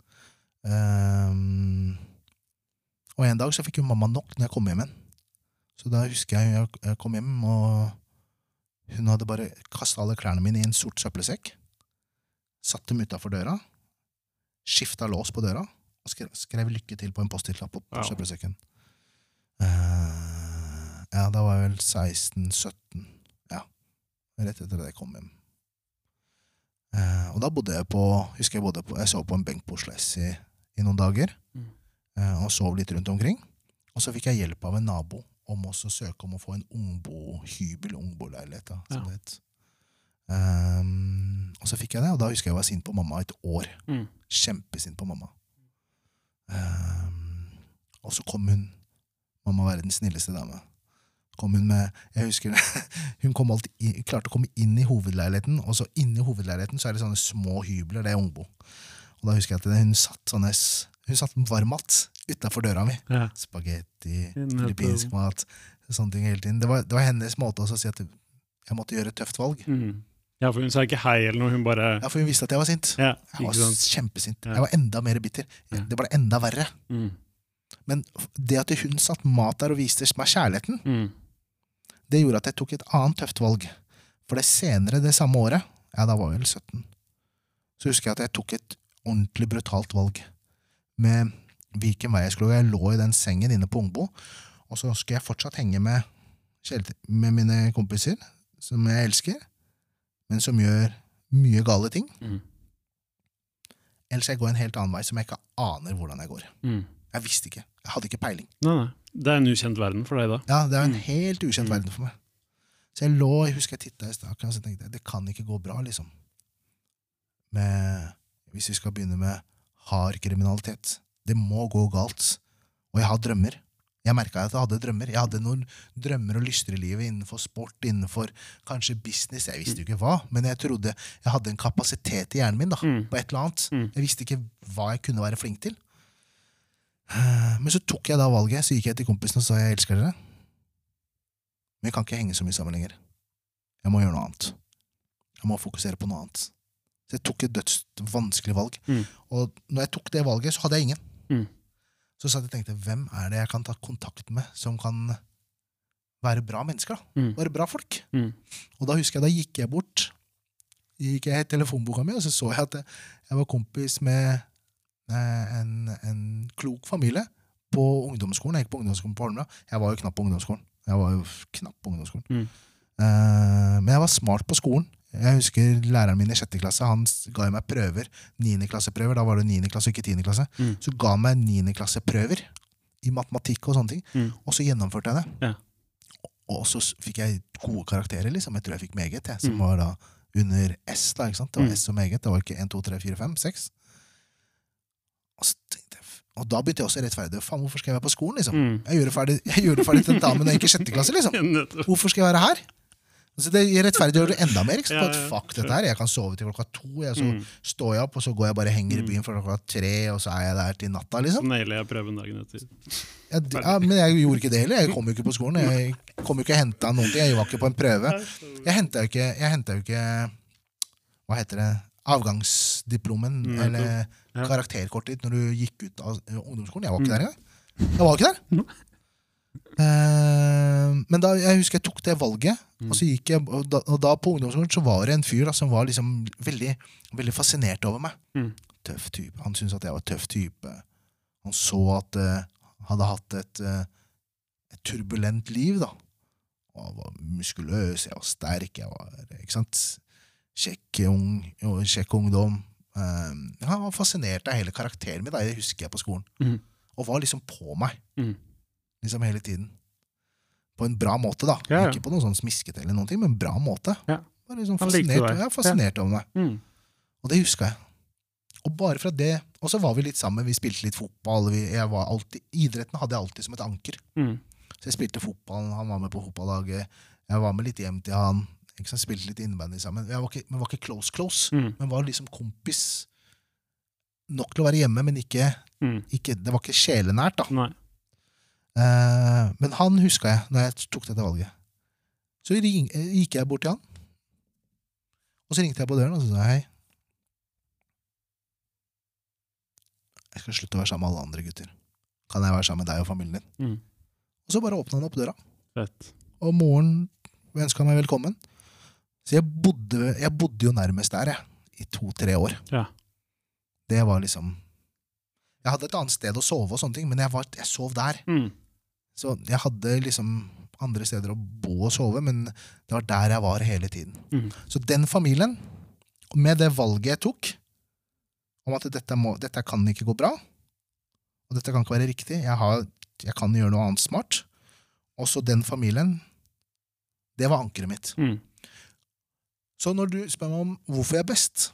Uh, og en dag så fikk jo mamma nok når jeg kom hjem igjen. Så da husker jeg jeg, kom hjem, og hun hadde bare kasta alle klærne mine i en sort søppelsekk. Satt dem utafor døra. Skifta lås på døra. Og skrev, skrev 'lykke til' på en Post-It-lapp på, ja. Søppelsekken. Uh, ja, da var jeg vel 16-17. Ja. Rett etter at jeg kom hjem. Uh, og da bodde jeg på Husker jeg bodde på Jeg sov på en benk på Oslo S i, i noen dager. Mm. Uh, og sov litt rundt omkring. Og så fikk jeg hjelp av en nabo om også å søke om å få en ungbo-hybel, ungboleilighet, som det het. Um, og så fikk jeg det, og da husker jeg jeg var sint på mamma et år. Mm. Kjempesint på mamma. Um, og så kom hun, mamma verdens snilleste dame, kom hun med Jeg husker hun kom alltid klarte å komme inn i hovedleiligheten, og så inni hovedleiligheten så er det sånne små hybler, det er ungbo. Og da husker jeg at hun satt sånne hun satt med varmmat utafor døra mi. Ja. Spagetti, filippinsk mat, sånne ting hele tiden. Det var, det var hennes måte også å si at jeg måtte gjøre et tøft valg. Mm. ja, for hun sa ikke hei eller noe, hun bare Ja, For hun visste at jeg var sint. Ja, Jeg var sant? kjempesint. Ja. Jeg var enda mer bitter. Det ble enda verre. Mm. Men det at hun satt mat der og viste meg kjærligheten, Mm. det gjorde at jeg tok et annet tøft valg. For det senere det samme året, ja, da var jeg vel 17, så husker jeg at jeg tok et ordentlig brutalt valg. Med hvilken vei jeg skulle gå. Jeg lå i den sengen inne på Ungbo, og så skulle jeg fortsatt henge med, med mine kompiser, som jeg elsker, men som gjør mye gale ting. Mm. Eller skal jeg gå en helt annen vei som jeg ikke aner hvordan jeg går. Mm. Jeg visste ikke. Jeg hadde ikke peiling. Nei, nei. Det er en ukjent verden for deg, da. Ja, Det er en Mm. helt ukjent Mm. verden for meg. Så jeg lå, jeg husker jeg titta i staken og så tenkte jeg, det kan ikke gå bra, liksom. Med, hvis vi skal begynne med hard kriminalitet. Det må gå galt. Og jeg har drømmer. Jeg merka at jeg hadde drømmer. Jeg hadde noen drømmer og lyster i livet innenfor sport, innenfor kanskje business. Jeg visste jo ikke hva, men jeg trodde jeg hadde en kapasitet i hjernen min da, Mm. på et eller annet. Mm. Jeg visste ikke hva jeg kunne være flink til. Men så tok jeg da valget, så gikk jeg til kompisen og sa jeg elsker dere. Men jeg kan ikke henge så mye sammen lenger. Jeg må gjøre noe annet. Jeg må fokusere på noe annet. Så jeg tok et dødsvanskelig valg. Mm. Og når jeg tok det valget, så hadde jeg ingen. Mm. Så satt jeg og tenkte, hvem er det jeg kan ta kontakt med som kan være bra mennesker? da? Mm. Være bra folk? Mm. Og da husker jeg, da gikk jeg bort, gikk jeg i telefonboka mi, og så så jeg at jeg var kompis med eh, en, en klok familie på ungdomsskolen. Jeg gikk på ungdomsskolen på Holmlia. Jeg var jo knapp på ungdomsskolen. Jeg var jo knapp på ungdomsskolen. Mm. Eh, men jeg var smart på skolen. Jeg husker læreren min i sjette klasse han ga meg prøver. Niendeklasseprøver. Da var det niende klasse, ikke tiende klasse. Mm. Så ga han meg niendeklasseprøver i matematikk og sånne ting. Mm. Og så gjennomførte jeg det. Ja. Og så fikk jeg gode karakterer. liksom. Jeg tror jeg fikk meget, jeg, som Mm. var da under S. da, ikke sant? Det var Mm. S og meget. Det var ikke 1, 2, 3, 4, 5, 6. Og, jeg, og da begynte jeg også å rettferdige. Faen, hvorfor skal jeg være på skolen? liksom? Mm. Jeg gjorde ferdig, jeg gjorde ferdig tentamen da jeg gikk i sjette klasse. liksom. Hvorfor skal jeg være her? Så det rettferdiggjør det enda mer. ikke sant? Fuck dette her, Jeg kan sove til klokka to, jeg, så Mm. står jeg opp, og så går jeg bare og henger i Mm. byen fra klokka tre, og så er jeg der til natta. Så liksom. nailer jeg prøven dagen etter. Ja, ja, men jeg gjorde ikke det heller. Jeg kom jo ikke på skolen. Jeg kom jo ikke og henta noen ting. Jeg var ikke på en prøve. Jeg henta jo ikke, jo ikke Hva heter det? Avgangsdiplomen Mm, eller Ja. karakterkortet ditt når du gikk ut av ungdomsskolen. Jeg var ikke Mm. der engang. Jeg var ikke der. Eh, men da, jeg husker jeg tok det valget, Mm. og, jeg, og, da, og da på ungdomsskolen så var det en fyr da, som var liksom veldig, veldig fascinert over meg. Mm. Tøff type. Han syntes at jeg var tøff type. Han så at jeg hadde hatt et, uh, et turbulent liv, da. Og jeg var muskuløs, jeg var sterk, jeg var ikke sant? kjekk, ung, kjekk ungdom. Eh, han var fascinert av hele karakteren min, da, det husker jeg på skolen. Mm. Og var liksom på meg Mm. Liksom hele tiden. På en bra måte, da. Ja, ja. Ikke på noe sånn smiskete, eller noen ting, men bra måte. Ja. Var liksom fascinert, deg. ja, fascinert over meg. Mm. Og det huska jeg. Og bare fra det Og så var vi litt sammen, vi spilte litt fotball. Vi, jeg var alltid, idretten hadde jeg alltid som et anker. Mm. Så jeg spilte fotball, han var med på fotballaget. Jeg var med litt hjem til han. Sant? Spilte litt innebandy sammen. Jeg var ikke, men var ikke close close, Mm. men var liksom kompis. Nok til å være hjemme, men ikke, Mm. ikke det var ikke sjelenært. da. Nei. Eh, men han huska jeg når jeg tok dette valget. Så eh, gikk jeg bort til han, og så ringte jeg på døren og så sa jeg hei. Jeg skal slutte å være sammen med alle andre gutter. Kan jeg være sammen med deg og familien din? Mm. Og så bare åpna han opp døra, Fett. og moren ønska meg velkommen. Så jeg bodde, jeg bodde jo nærmest der, jeg, i to-tre år. Ja. Det var liksom Jeg hadde et annet sted å sove, og sånne ting, men jeg, var, jeg sov der. Mm. Så jeg hadde liksom andre steder å bo og sove, men det var der jeg var hele tiden. Mm. Så den familien, med det valget jeg tok, om at dette, må, dette kan ikke gå bra, og dette kan ikke være riktig, jeg, har, jeg kan gjøre noe annet smart, også den familien, det var ankeret mitt. Mm. Så når du spør meg om hvorfor jeg er best,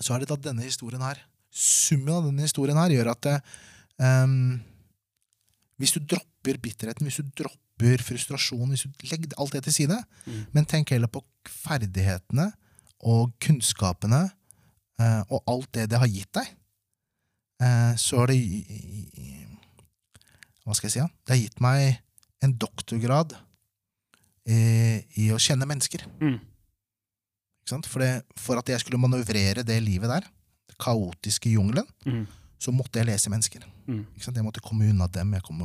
så er det at denne historien her, summen av denne historien her, gjør at ehm, hvis du dropper bitterheten, hvis du dropper frustrasjon, hvis du legger alt det til side, Mm. men tenk heller på ferdighetene og kunnskapene eh, og alt det det har gitt deg, eh, så har det Hva skal jeg si? Ja? Det har gitt meg en doktorgrad i, i å kjenne mennesker. Mm. For, det, for at jeg skulle manøvrere det livet der, den kaotiske jungelen, Mm. Så måtte jeg lese mennesker. Mm. Jeg måtte komme unna dem. Kom,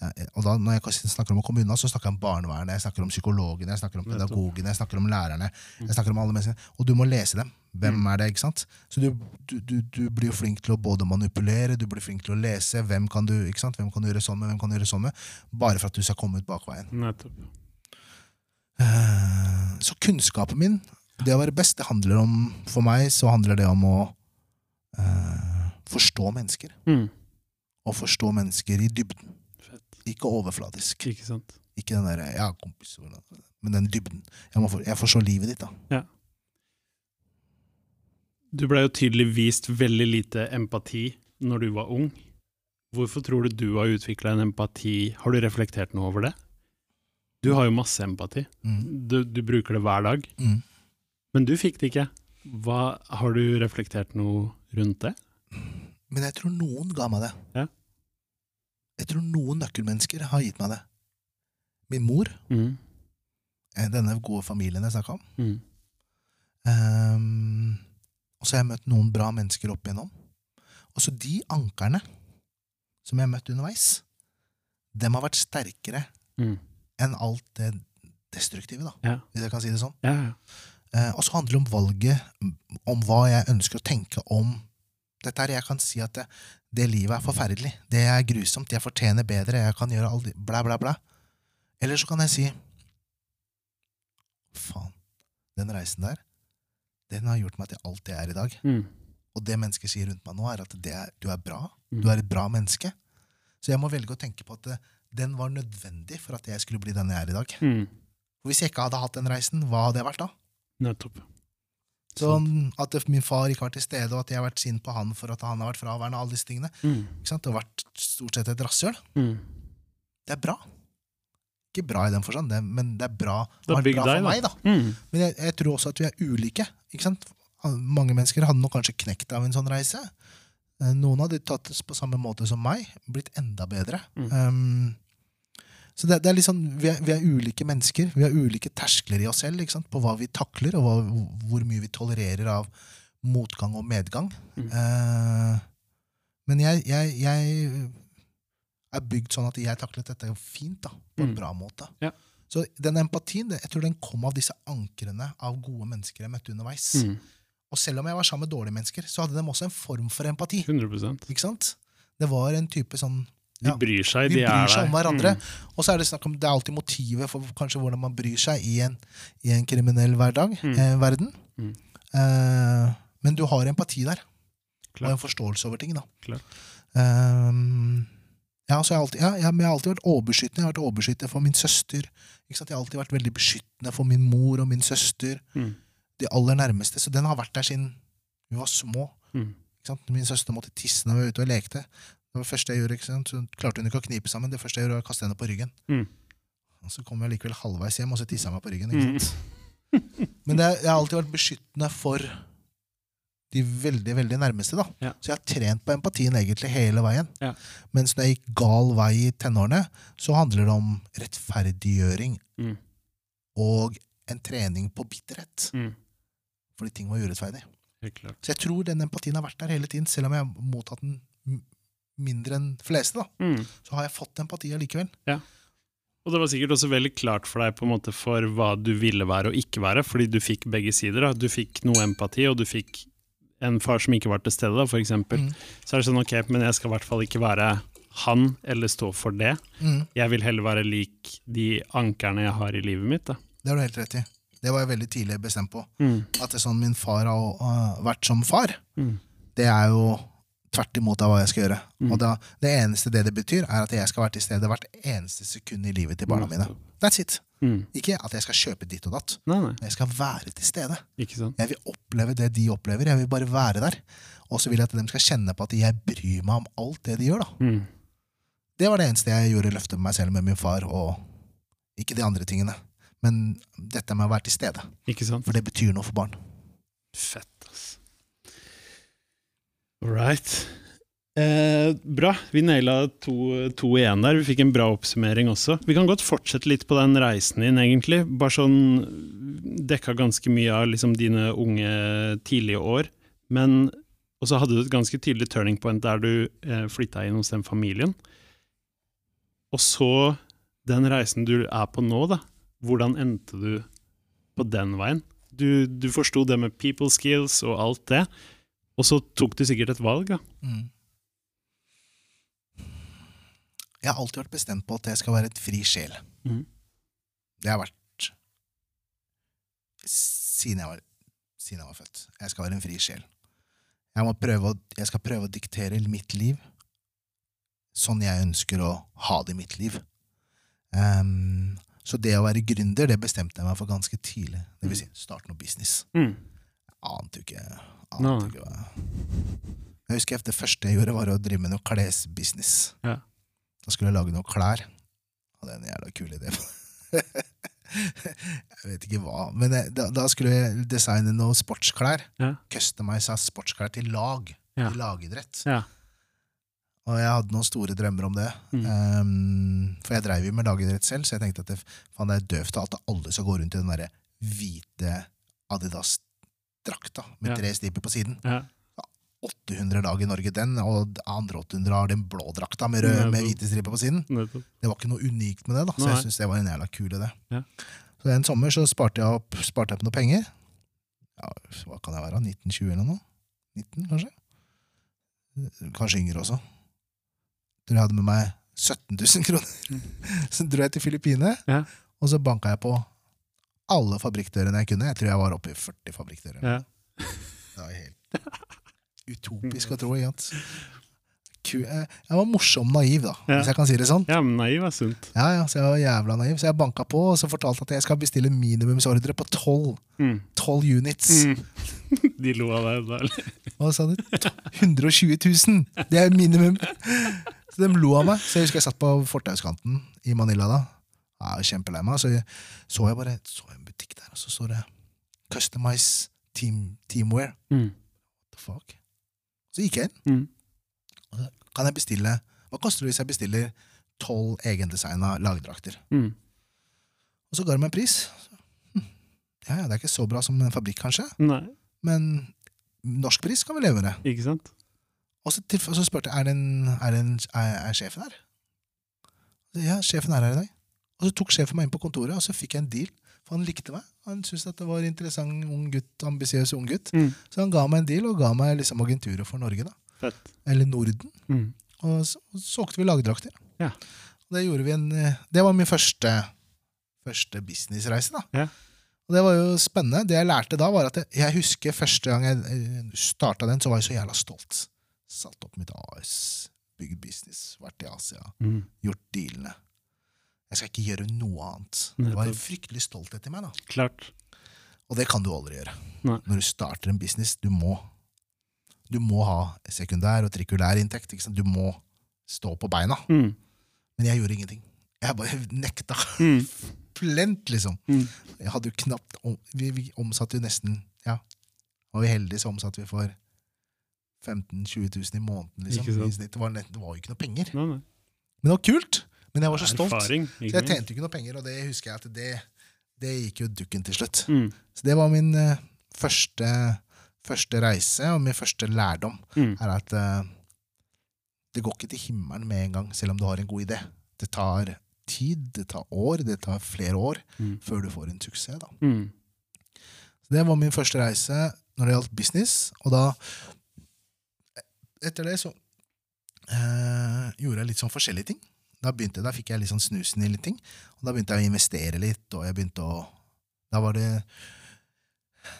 ja, og da, når jeg snakker om å komme unna, så snakker jeg om barnevernet, jeg snakker om psykologene, jeg snakker om pedagogene, jeg snakker om lærerne. Mm. jeg snakker om alle menneskene. Og du må lese dem. Hvem Mm. er det? ikke sant? Så du, du, du, du blir flink til å både manipulere, du blir flink til å lese. Hvem kan du ikke sant? Hvem kan du gjøre sånn med, hvem kan du gjøre sånn med? Bare for at du skal komme ut bakveien. Nettopp. Eh, Så kunnskapen min, det å være best, det handler om For meg så handler det om å eh, forstå mennesker. Mm. Og forstå mennesker i dybden. Fett. Ikke overfladisk. Ikke sant? Ikke den derre 'ja, kompis', men den dybden. Jeg, for, jeg forstår livet ditt, da. Du ble jo tydelig vist veldig lite empati når du var ung. Hvorfor tror du du har utvikla en empati? Har du reflektert noe over det? Du har jo masse empati. Mm. Du, du bruker det hver dag. Mm. Men du fikk det ikke. Hva, har du reflektert noe rundt det? Men jeg tror noen ga meg det. Ja. Jeg tror noen nøkkelmennesker har gitt meg det. Min mor, Mm. eh, denne gode familien jeg snakka om. Mm. Um, og så har jeg møtt noen bra mennesker opp igjennom. Og så de ankerne som jeg har møtt underveis, dem har vært sterkere Mm. enn alt det destruktive, da, Ja. hvis jeg kan si det sånn. Ja, ja. Eh, og så handler det om valget, om hva jeg ønsker å tenke om dette her. Jeg kan si at det, det livet er forferdelig. Det er grusomt. Jeg fortjener bedre. Jeg kan gjøre alt bla, bla, bla. Eller så kan jeg si faen, den reisen der, den har gjort meg til alt jeg er i dag. Mm. Og det mennesket sier rundt meg nå, er at det er, du er bra. Mm. Du er et bra menneske. Så jeg må velge å tenke på at det, den var nødvendig for at jeg skulle bli den jeg er i dag. Mm. Hvis jeg ikke hadde hatt den reisen, hva hadde jeg vært da? Nettopp. Så At min far ikke var til stede, og at jeg har vært sint på han for at han har vært fraværende, alle disse tingene. Mm. Ikke sant? Det har vært stort sett et rasshøl. Mm. Det er bra. Ikke bra i den forstand, det, men det er bra, Det er bra for meg. da. Mm. Men jeg, jeg tror også at vi er ulike. ikke sant? Mange mennesker hadde nok kanskje knekt av en sånn reise. Eh, Noen hadde tatt det på samme måte som meg, blitt enda bedre. Um, så det, det er litt sånn, vi er, vi er ulike mennesker. Vi har ulike terskler i oss selv på hva vi takler, og hva, hvor mye vi tolererer av motgang og medgang. Mm. Eh, men jeg, jeg, jeg er bygd sånn at jeg taklet dette fint, da, på en Mm. bra måte. Ja. Så den empatien jeg tror den kom av disse ankrene av gode mennesker jeg møtte underveis. Mm. Og selv om jeg var sammen med dårlige mennesker, så hadde de også en form for empati. 100%. Ikke sant? Det var en type sånn De bryr seg, Vi de er bryr seg om hverandre. Mm. Og så er det snakk om, det er alltid motivet for kanskje hvordan man bryr seg i en, i en kriminell hverdag, Mm. eh, verden. Mm. Eh, men du har empati der, og en forståelse over ting. da. Eh, ja, så jeg, har alltid, ja, jeg, har alltid vært overbeskyttende. Jeg har vært overbeskyttende for min søster. Jeg har alltid vært veldig beskyttende for min mor og min søster. Mm. De aller nærmeste. Så den har vært der siden vi var små. Mm. Min søster måtte tisse når vi var ute og lekte. Det var det første jeg gjorde, ikke sant? Så klarte hun ikke å knipe sammen. Det første jeg gjorde, var å kaste henne på ryggen. Mm. Og så kom jeg likevel halvveis hjem, og så tissa jeg meg på ryggen. Mm. Ikke sant? Men det, er- jeg har alltid vært beskyttende for de veldig veldig nærmeste. da. Ja. Så jeg har trent på empatien egentlig hele veien. Ja. Mens når jeg gikk gal vei i tenårene, så handler det om rettferdiggjøring Mm. og en trening på bitterhet. Mm. Fordi ting var urettferdig. Så jeg tror den empatien har vært der hele tiden, selv om jeg har mottatt den mindre enn fleste. da. Mm. Så har jeg fått empati allikevel. Og det var sikkert også veldig klart for deg på en måte for hva du ville være og ikke være, fordi du fikk begge sider. da. Du fikk noe empati, og du fikk en far som ikke var til stede, da, for eksempel. Mm. Så er det sånn, ok, men jeg skal i hvert fall ikke være han, eller stå for det. Mm. Jeg vil heller være lik de ankerne jeg har i livet mitt. da. Det har du helt rett i. Det var jeg veldig tidlig bestemt på. Mm. At det er sånn min far har uh, vært som far, Mm. det er jo tvert imot av hva jeg skal gjøre. Mm. Og da, det eneste det det betyr, er at jeg skal være til stede hvert eneste sekund i livet til barna mine. That's it. Mm. Ikke at jeg skal kjøpe ditt og datt. Nei, nei, men Jeg skal være til stede. Jeg vil oppleve det de opplever. Jeg vil bare være der. Og så vil jeg at de skal kjenne på at jeg bryr meg om alt det de gjør. da. Mm. Det var det eneste jeg gjorde løftet med meg selv med min far, og ikke de andre tingene. Men dette med å være til stede. For det betyr noe for barn. Fett. Right. Eh, bra. Vi naila to, to igjen der. Vi fikk en bra oppsummering også. Vi kan godt fortsette litt på den reisen din, egentlig. Bare sånn Dekka ganske mye av liksom dine unge, tidlige år. Men Og så hadde du et ganske tydelig turning point der du eh, flytta inn hos den familien. Og så den reisen du er på nå, da. Hvordan endte du på den veien? Du, du forsto det med people skills og alt det, og så tok du sikkert et valg, da. Mm. Jeg har alltid vært bestemt på at jeg skal være et fri sjel. Mm. Det har vært siden jeg var, siden jeg var født. Jeg skal være en fri sjel. Jeg, må prøve å, jeg skal prøve å diktere mitt liv sånn jeg ønsker å ha det i mitt liv. Um, så det å være gründer, det bestemte jeg meg for ganske tidlig. Det vil si, starte noe business. Mm. Ante jo ikke, ante ikke hva Jeg husker det første jeg gjorde, var å drive med noe klesbusiness. Ja. Da skulle jeg lage noen klær. Hadde en jævla kul idé. jeg vet ikke hva, men jeg, da, da skulle jeg designe noen sportsklær. Ja. Customize sportsklær til lag. Ja. Til lagidrett. Ja. Og jeg hadde noen store drømmer om det. Mm. Um, for jeg dreiv jo med lagidrett selv, så jeg tenkte at det, faen, det er døvt at alle skal gå rundt i den derre hvite Adidas-drakta med tre striper på siden. Ja. 800 lag i Norge den, og andre 800 har den blå drakta med, rød, med hvite striper på siden. Det var ikke noe unikt med det, da, så jeg syntes det var en jævla kul idé. Ja. Så en sommer så sparte jeg opp, sparte jeg opp noe penger. Ja, hva kan jeg være? 1920 eller noe? 19, kanskje? Kanskje yngre også. Tror jeg hadde med meg 17 000 kroner. Så dro jeg til Filippinene, Ja. og så banka jeg på alle fabrikkdørene jeg kunne. Jeg tror jeg var oppe i 40 fabrikkdører. Ja. Det var helt utopisk å tro. Ikke sant? Jeg var morsom naiv, da, Ja. hvis jeg kan si det sånn. ja, men naiv er sunt. Ja, ja, Så jeg var jævla naiv. Så jeg banka på og så fortalte at jeg skal bestille minimumsordre på 12, Mm. units. Mm. De lo av deg da. eller? Hva sa du? 120 000! Det er minimum! Så de lo av meg. Så jeg husker jeg satt på fortauskanten i Manila da. Ja, jeg var kjempelei meg. Så jeg, så jeg bare så en butikk der, og så står det Customize team, Teamwear. Mm. What the fuck? Så gikk jeg inn. Mm. Kan jeg bestille Hva koster det hvis jeg bestiller tolv egendesigna lagdrakter? Mm. Og så ga de meg en pris. Hm. Ja, ja, det er ikke så bra som en fabrikk, kanskje, Nei, men norsk pris kan vi leve med. ikke sant? Og så, til, og så spurte jeg er, den, er, den, er, er sjefen her. Ja, sjefen er her i dag. Og så tok sjefen meg inn på kontoret, og så fikk jeg en deal. For han likte meg. Han syntes at det var en interessant ung gutt, ambisiøs ung gutt. Mm. Så han ga meg en deal, og ga meg liksom agenturet for Norge. da. Fett. Eller Norden. Mm. Og så og solgte vi lagdrakter. Ja. Det gjorde vi en eh, Det var min første, første businessreise, da. Ja. Og det var jo spennende. Det jeg lærte da, var at jeg, jeg husker første gang jeg starta den, så var jeg så jævla stolt. Satt opp mitt AS, bygd business, vært i Asia, Mm. gjort dealene. Jeg skal ikke gjøre noe annet. Det var en fryktelig stolthet i meg. da. Klart. Og det kan du aldri gjøre. Nei. Når du starter en business, du må Du må ha sekundær og trikulær inntekt. Du må stå på beina. Mm. Men jeg gjorde ingenting. Jeg bare nekta. Mm. Plent, liksom. Mm. Jeg hadde jo knapt om, vi, vi omsatte jo nesten Ja, var vi heldige, så omsatte vi for 15 000-20 000 i måneden. Liksom. Det, var, det var jo ikke noe penger. Nei, nei. Men det var kult! Men jeg var så stolt. Erfaring. Så jeg tjente ikke noe penger, og det husker jeg at det, det gikk jo dukken til slutt. Mm. Så det var min uh, første, første reise, og min første lærdom. Mm. er at uh, det går ikke til himmelen med en gang, selv om du har en god idé. Det tar tid, det tar år, det tar flere år Mm. før du får en suksess. Da. Mm. Så det var min første reise når det gjaldt business, og da Etter det så uh, gjorde jeg litt sånn forskjellige ting. Da, begynte, da fikk jeg litt sånn snusen i litt ting, og da begynte jeg å investere litt, og jeg begynte å Da var det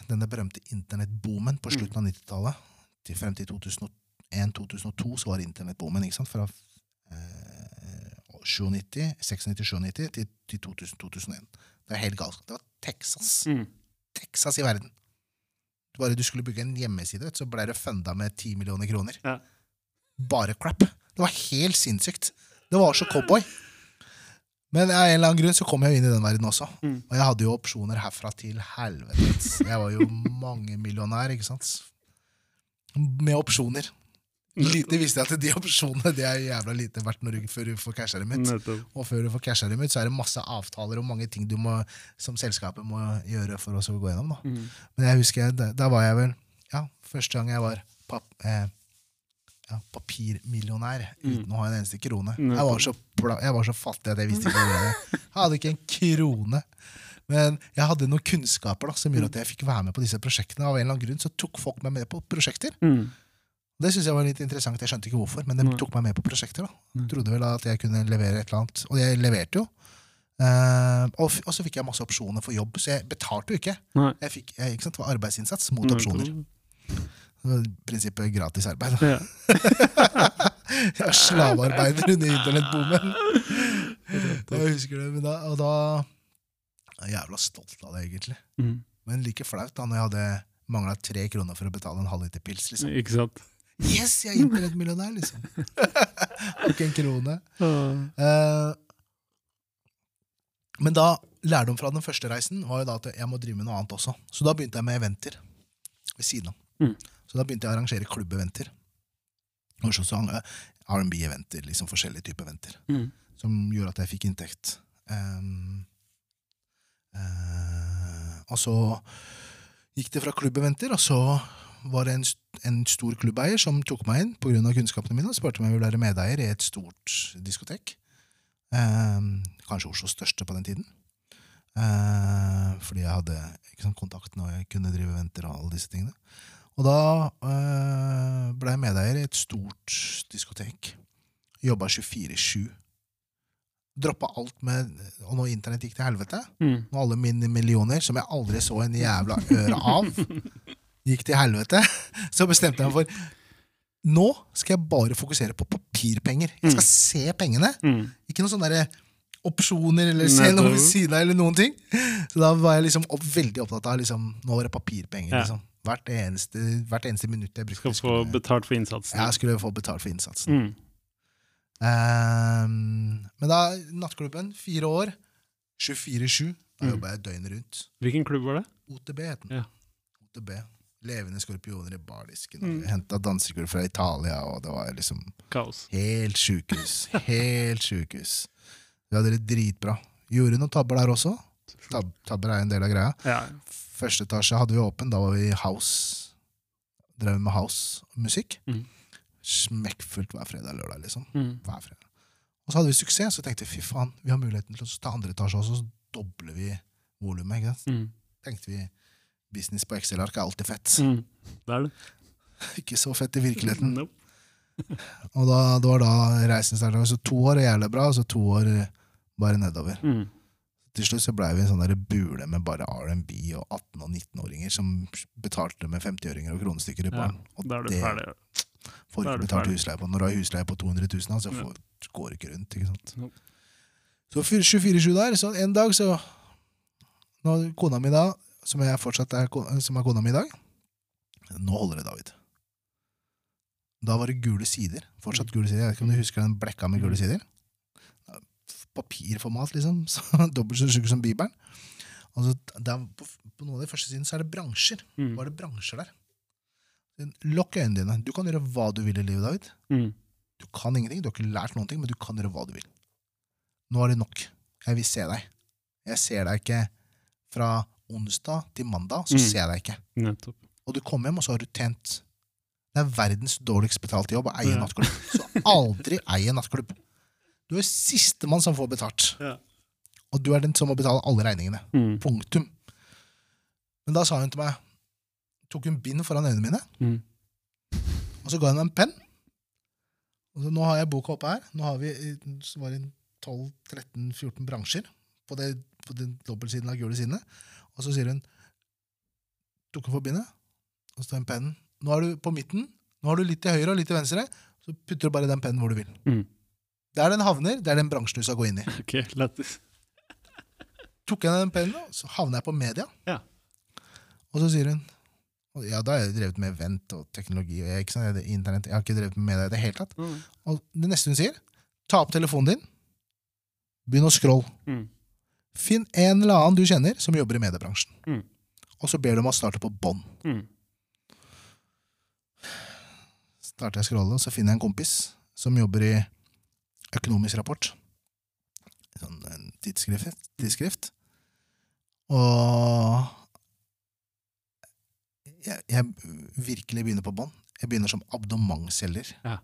denne berømte internettboomen på slutten av 90-tallet. Til frem til 2001-2002 så var det internettboomen. ikke sant? Fra eh, 97, 96-97 til, til 2000-2001. Det var helt galskap. Det var Texas. Mm. Texas i verden. Bare du skulle bygge en hjemmeside, vet så ble det funda med 10 millioner kroner. Ja. Bare crap. Det var helt sinnssykt. Det var så cowboy. Men av en eller annen grunn så kom jeg jo inn i den verden også. Mm. Og jeg hadde jo opsjoner herfra til helvete. Jeg var jo mangemillionær, ikke sant? Med opsjoner. Lite visste jeg at de opsjonene det er jævla lite verdt når du, før du får casha dem ut. Og før du får casha dem ut, så er det masse avtaler og mange ting du må, som selskapet må gjøre for oss å gå gjennom. da. Mm. Men jeg husker, da, da var jeg vel ja, første gang jeg var papp, eh, ja, papirmillionær uten å ha en eneste krone. Jeg var, så, jeg var så fattig at jeg visste ikke hva det var. Jeg hadde ikke en krone. Men jeg hadde noen kunnskaper da, som gjorde at jeg fikk være med på disse prosjektene. Av en eller annen grunn så tok folk meg med på prosjekter. Mm. Det synes jeg var litt interessant. Jeg skjønte ikke hvorfor, men de tok meg med på prosjekter. da. Nei. Trodde vel at jeg kunne levere et eller annet. Og jeg leverte jo. Uh, og, og så fikk jeg masse opsjoner for jobb, så jeg betalte jo ikke. Nei. Jeg fikk, jeg, ikke sant, Det var arbeidsinnsats mot opsjoner. Prinsippet gratis arbeid. da. Ja. Jeg var slavearbeider under internettboomen. Og Jeg husker det, men da, og da jeg er jævla stolt av det, egentlig. Mm. Men like flaut da når jeg hadde mangla tre kroner for å betale en halvliter pils. liksom. Ikke sant? Yes, jeg er internettmillionær, liksom! Har ikke en krone. Eh, men da, lærdom fra den første reisen var jo da at jeg må drive med noe annet også. Så da begynte jeg med eventer ved siden av. Mm. Så da begynte jeg å arrangere klubbeventer. Og så sang R&B-eventer, liksom forskjellige typer eventer. Mm. Som gjorde at jeg fikk inntekt. Um, uh, og så gikk det fra klubbeventer, og så var det en, en stor klubbeier som tok meg inn pga. kunnskapene mine og spurte om jeg ville være medeier i et stort diskotek. Um, kanskje Oslos største på den tiden. Uh, fordi jeg hadde ikke sant, kontakten og jeg kunne drive eventer og alle disse tingene. Og da øh, ble jeg medeier i et stort diskotek. Jobba 24-7. Droppa alt med Og når internett gikk til helvete, Mm. og alle mine millioner, som jeg aldri så en jævla øre av, gikk til helvete, så bestemte jeg meg for Nå skal jeg bare fokusere på papirpenger. Jeg skal se pengene. Mm. Ikke noen sånne der opsjoner eller se noe ved siden av. eller noen ting. Så da var jeg liksom opp, veldig opptatt av liksom, nå var det papirpenger. Ja. Liksom. Hvert, eneste, hvert eneste minutt jeg brukte. Skal få betalt for innsatsen. jeg skulle få betalt for innsatsen. Mm. Um, men da, nattklubben, fire år, 24-7, da Mm. jobba jeg døgnet rundt. Hvilken klubb var det? OTB het den. Ja. OTB. Levende skorpioner i bardisken. Mm. Henta dansekull fra Italia, og det var liksom Kaos. helt sjukehus. Helt sjukehus. Vi hadde det dritbra. Gjorde noen tabber der også. Tab tabber er en del av greia. Ja. Første etasje hadde vi åpen, da var vi house. Drev med house-musikk. Mm. Smekkfullt hver fredag og lørdag, liksom. Mm. Hver fredag. Og så hadde vi suksess, så tenkte vi fy faen, vi har muligheten til å ta andre etasje også, så dobler vi volumet. ikke sant? Mm. Tenkte vi business på Excel-ark er alltid fett. Mm. Det er det. Ikke så fett i virkeligheten. Nope. Og da, det var da reisen starta. Så to år er jævlig bra, og så to år bare nedover. Mm. Til slutt så blei vi en sånn der bule med bare R&B og 18- og 19-åringer som betalte med 50-øringer og kronestykker i Ja, baren. Og Da er du det ferdig. får ikke betalt husleie på. Når du har husleie på 200 000, altså, så Ja. får, går ikke rundt. ikke sant? Nope. Så 24-7 der. Så en dag så nå, Kona mi da, som, jeg fortsatt er, som er kona mi i dag Nå holder det, David. Da var det gule sider. Fortsatt gule sider. Jeg vet ikke om du husker den blekka med gule sider? Papirformat, liksom. Så, dobbelt så tjukk som Bibelen. Altså, der, på, på noen av de første sidene så er det bransjer. Mm. Er det bransjer der? Lokk øynene dine. Du kan gjøre hva du vil i livet, David. Mm. Du kan ingenting, du har ikke lært noen ting, men du kan gjøre hva du vil. Nå er det nok. Jeg vil se deg. Jeg ser deg ikke fra onsdag til mandag, så Mm. ser jeg deg ikke. Nettopp. Og du kommer hjem, og så har du tjent Det er verdens dårligst betalte jobb å eie Ja. nattklubb. Så aldri eie nattklubb. Du er sistemann som får betalt. Ja. Og du er den som må betale alle regningene. Mm. Punktum. Men da sa hun til meg Tok hun bind foran øynene mine, Mm. og så ga hun meg en penn. Og så nå har jeg boka oppe her. Nå har vi eh, så var det 12-13-14 bransjer på, det, på den dobbeltsiden av gule sidene. Og så sier hun Tok hun for bindet, og så tar hun pennen. Nå er du på midten. Nå har du litt til høyre og litt til venstre. Så putter du bare den pennen hvor du vil. Mm. Der den havner, det er den bransjen du skal gå inn i. Ok, lettis. tok jeg den pennen, så havna jeg på media. Ja. Og så sier hun Ja, da har jeg drevet med event og teknologi og jeg, ikke sant, jeg, internett. Jeg har ikke drevet med media i det hele tatt. Mm. Og det neste hun sier, ta opp telefonen din, begynn å scrolle. Mm. Finn en eller annen du kjenner som jobber i mediebransjen. Mm. Og så ber du om å starte på bånn. Mm. Starter jeg å scrolle, så finner jeg en kompis som jobber i Økonomisk rapport. Sånn en tidsskrift. tidsskrift. Og jeg, jeg virkelig begynner på bånn. Jeg begynner som abonnementselger. Ja.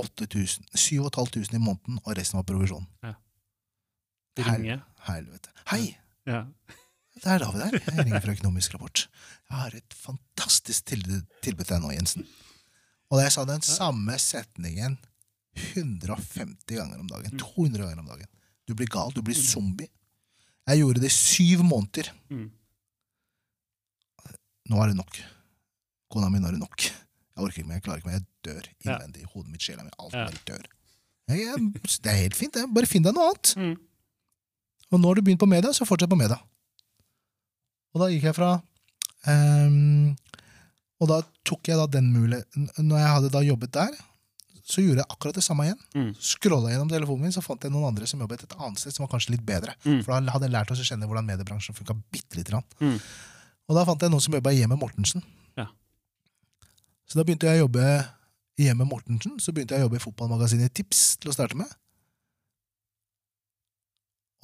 8000, 7500 i måneden, og resten var provisjon. Ringe. Helvete. Hei! Ja. Det er David der. Jeg ringer fra Økonomisk rapport. Jeg har et fantastisk tilbud, tilbud til deg nå, Jensen. Og da jeg sa den samme setningen 150 ganger om dagen, 200 ganger om dagen Du blir gal, du blir zombie. Jeg gjorde det i syv måneder. Mm. Nå er det nok. Kona mi, nå er det nok. Jeg orker ikke mer, jeg klarer ikke mer. Jeg dør Ja. innvendig. Hodet mitt, sjela mi, alt bare dør. Jeg, jeg, det er helt fint, det. Bare finn deg noe annet. Mm. Og nå har du begynt på media, så fortsett på media. Og da gikk jeg fra um, Og da tok jeg da den muligheten Når jeg hadde da jobbet der, så gjorde jeg akkurat det samme igjen. Mm. Gjennom telefonen min, så fant jeg noen andre som jobbet et annet sted, som var kanskje litt bedre. Mm. For da hadde jeg lært oss å kjenne hvordan mediebransjen funka bitte lite grann. Mm. Og da fant jeg noen som jobba i Hjemmet Mortensen. Ja. Så da begynte jeg å jobbe i Hjemmet Mortensen. Så begynte jeg å jobbe i fotballmagasinet Tips til å starte med.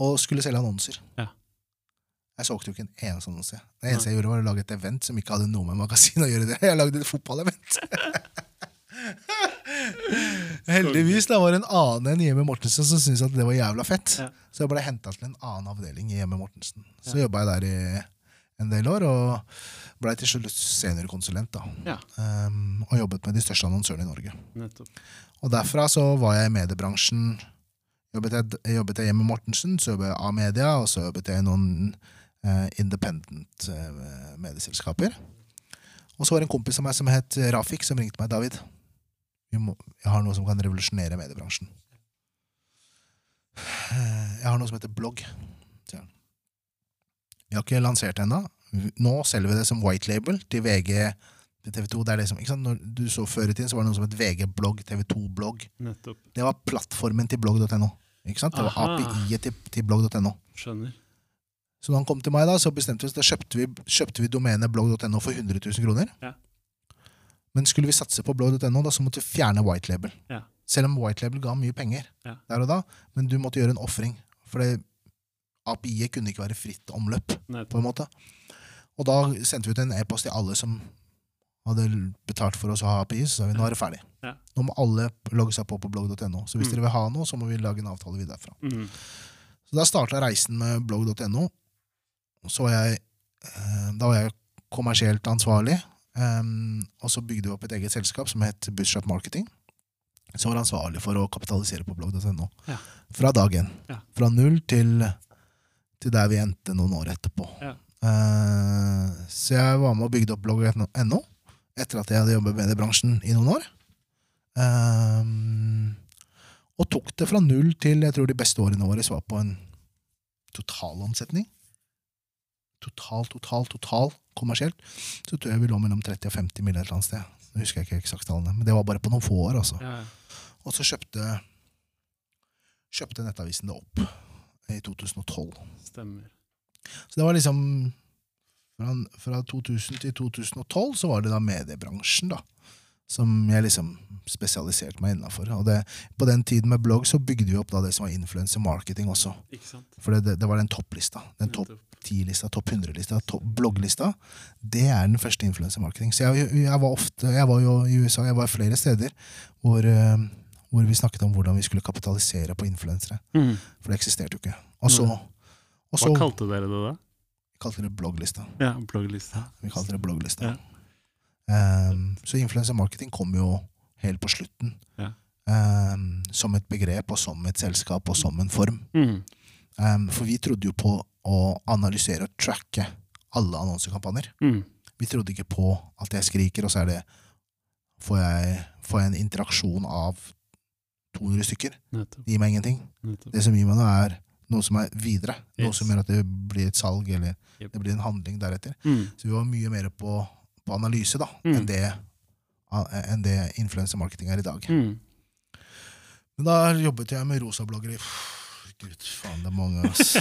Og skulle selge annonser. Ja. Jeg solgte jo ikke en eneste annonse. Det eneste jeg gjorde, var å lage et event som ikke hadde noe med magasin å gjøre. det. Jeg lagde et fotballevent. Heldigvis da var det en annen enn Hjemme Mortensen som syntes at det var jævla fett. Ja. Så jeg ble henta til en annen avdeling i Hjemme Mortensen. Så jobba jeg der i en del år, og blei til slutt seniorkonsulent. da. Ja. Um, og jobbet med de største annonsørene i Norge. Nettopp. Og derfra så var jeg i mediebransjen. Jobbet jeg, jobbet jeg hjemme Mortensen, så jobbet jeg av media, og så jobbet jeg i noen uh, independent uh, medieselskaper. Og så var det en kompis av meg som het Rafik, som ringte meg. David, vi må, jeg har noe som kan revolusjonere mediebransjen. Jeg har noe som heter blogg. Vi har ikke lansert det ennå. Nå selger vi det som white label til VG, til TV 2. Det er det som, ikke sant? Når du så Før i tiden så var det noe som het VG-blogg, TV 2-blogg. Det var plattformen til blogg.no. Ikke sant? Det var API-et til, til blogg.no. Skjønner. Så da han kom til meg, da, så bestemte vi oss, da kjøpte vi, kjøpte vi domenet blogg.no for 100 000 kroner. Ja. Men skulle vi satse på blogg.no, så måtte vi fjerne white label. Ja. Selv om white label ga mye penger Ja. der og da, men du måtte gjøre en ofring. For API-et kunne ikke være fritt omløp, på en måte. Og da sendte vi ut en e-post til alle som hadde betalt for oss å ha API, så sa vi nå er det ferdig. Ja. Nå må alle logge seg på på blogg.no. Så hvis Mm. dere vil ha noe, så må vi lage en avtale videre derfra. Mm. Så da starta reisen med blogg.no. Så var jeg, eh, da var jeg kommersielt ansvarlig. Em, og så bygde vi opp et eget selskap som het Bootstrap Marketing. Som var ansvarlig for å kapitalisere på blogg.no. Ja. Fra dag én. Ja. Fra null til, til der vi endte noen år etterpå. Ja. Uh, så jeg var med og bygde opp blogg.no etter at jeg hadde jobbet med det i noen år. Um, og tok det fra null til jeg tror de beste årene våre var på en totalomsetning. Total, total, total kommersielt. Så tror jeg vi lå mellom 30 og 50 mill. et eller annet sted. Nå husker jeg ikke eksakt tallene, men det var bare på noen få år. altså. Ja. Og så kjøpte, kjøpte Nettavisen det opp i 2012. Stemmer. Så det var liksom fra, fra 2000 til 2012 så var det da mediebransjen da som jeg liksom spesialiserte meg innafor. Og det, på den tiden med blogg så bygde vi opp da det som var influencer marketing også. Ikke sant? For det, det, det var den topplista. Den topp. 10-lista, topp 100-lista, topp blogglista. Det er den første influencer marketing. Så jeg, jeg var ofte, jeg var jo i USA, jeg var flere steder hvor, eh, hvor vi snakket om hvordan vi skulle kapitalisere på influensere. Mm. For det eksisterte jo ikke. Og så, og så Hva kalte dere det da? Vi kalte det blogglista. Ja, blogglista. Vi kalte det blogglista. Ja. Um, så influensermarketing kom jo helt på slutten. Ja. Um, som et begrep, og som et selskap, og som en form. Mm. Um, for vi trodde jo på å analysere og tracke alle annonsekampanjer. Mm. Vi trodde ikke på at jeg skriker, og så er det får jeg, får jeg en interaksjon av 200 stykker. Det gir meg ingenting. Nettopp. Det som gir meg noe, er noe som er videre. Noe som gjør at det blir et salg, eller Yep. det blir en handling deretter. Mm. Så vi var mye mer på, på analyse da, Mm. enn det, enn det influensemarketing er i dag. Mm. Men da jobbet jeg med rosabloggere. Gud, faen, det er mange, ass.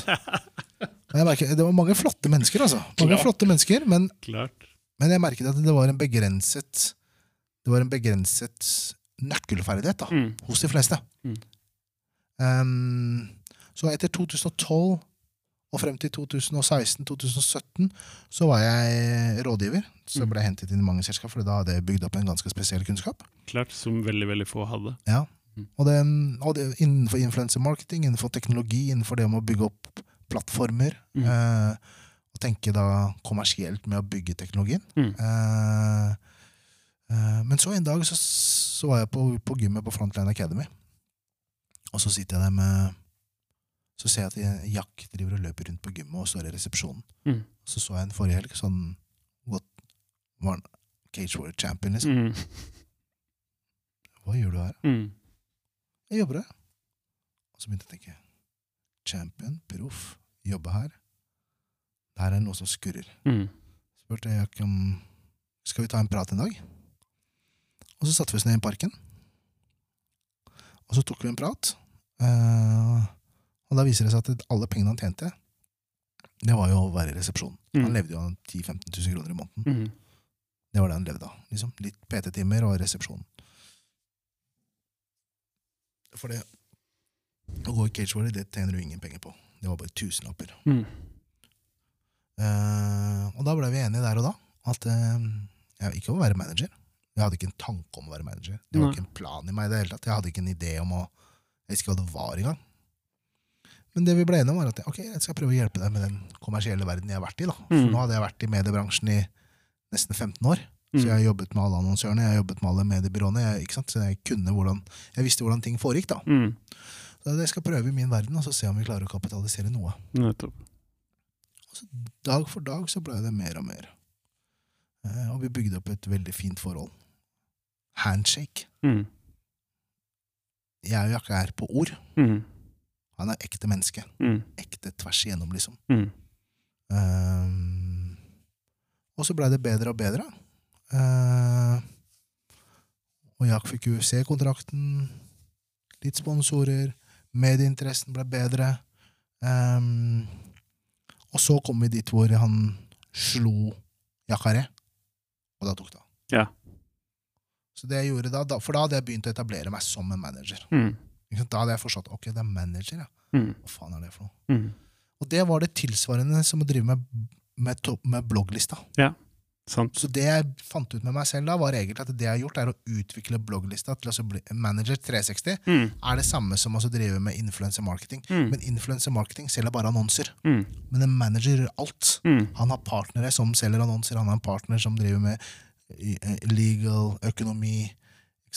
Merker, det var mange flotte mennesker, altså. Mange Klart. flotte mennesker, men, Klart. men jeg merket at det var en begrenset Det var en begrenset nøkkelferdighet da, Mm. hos de fleste. Mm. Um, så etter 2012 og frem til 2016-2017 så var jeg rådgiver. Så Mm. ble jeg hentet inn i mange selskap, for da hadde jeg bygd opp en ganske spesiell kunnskap. Klart, som veldig, veldig få hadde. Ja. Mm. Og, det, og det, innenfor influencer marketing, innenfor teknologi, innenfor det med å bygge opp plattformer. Mm. Eh, og tenke da kommersielt med å bygge teknologien. Mm. Eh, eh, men så en dag så, så var jeg på, på gymmet på Frontline Academy. Og så sitter jeg der med Så ser jeg at Jack driver og løper rundt på gymmet og står i resepsjonen. Mm. Så så jeg en forrige helg, sånn what, var han Cage War Champion, liksom. Mm. Hva gjør du her? Mm. Jeg jobber her. Og så begynte jeg å tenke Champion, proff, jobbe her. Der er noe som skurrer. Mm. Spurte jeg Jack om Skal vi ta en prat en dag? Og så satte vi oss ned i parken. Og så tok vi en prat. Eh, og da viser det seg at alle pengene han tjente, det var jo å være i resepsjon. Han Mm. levde jo av 10 000-15 000 kroner i måneden. Mm. Det var det han levde av. Liksom. Litt PT-timer og resepsjon. For det å gå i cage warrior, det tjener du ingen penger på. Det var bare tusenlapper. Mm. Uh, og da ble vi enige der og da at uh, jeg ikke å være manager. Jeg hadde ikke en tanke om å være manager. Det var Nei. ikke en plan i meg i det hele tatt. Jeg hadde ikke en idé om å Jeg visste ikke hva det var engang. Men det vi ble enige om, var at ok, jeg skal prøve å hjelpe deg med den kommersielle verden jeg har vært i. da. For Mm. nå hadde jeg vært i mediebransjen i nesten 15 år. Mm. Så jeg har jobbet med alle annonsørene, jeg har jobbet med alle mediebyråene. Jeg? Så jeg kunne hvordan, jeg visste hvordan ting foregikk. da. Mm. Så jeg skal prøve i min verden og så se om vi klarer å kapitalisere noe. Nettopp. Dag for dag så ble det mer og mer. Eh, og vi bygde opp et veldig fint forhold. Handshake. Mm. Jeg og Jakke er på ord. Mm. Han er ekte menneske. Mm. Ekte tvers igjennom, liksom. Mm. Um, og så blei det bedre og bedre. Uh, og Jack fikk UFC-kontrakten, litt sponsorer, medieinteressen ble bedre. Um, og så kom vi dit hvor han slo Jakaré, og da tok det av. Ja. Så det jeg gjorde da, For da hadde jeg begynt å etablere meg som en manager. Mm. Da hadde jeg forstått ok, det er manager, ja. Mm. Hva faen er det for noe? Mm. Og det var det tilsvarende som å drive med, med, med blogglista. Sant. Så det jeg fant ut med meg selv da, var egentlig at det jeg har gjort, er å utvikle blogglista til å bli manager 360. Mm. Er det samme som å drive med influencer marketing. Mm. Men influencer marketing selger bare annonser. Mm. Men en manager gjør alt. Han har partnere som selger annonser, han har en partner som driver med eh, legal, økonomi?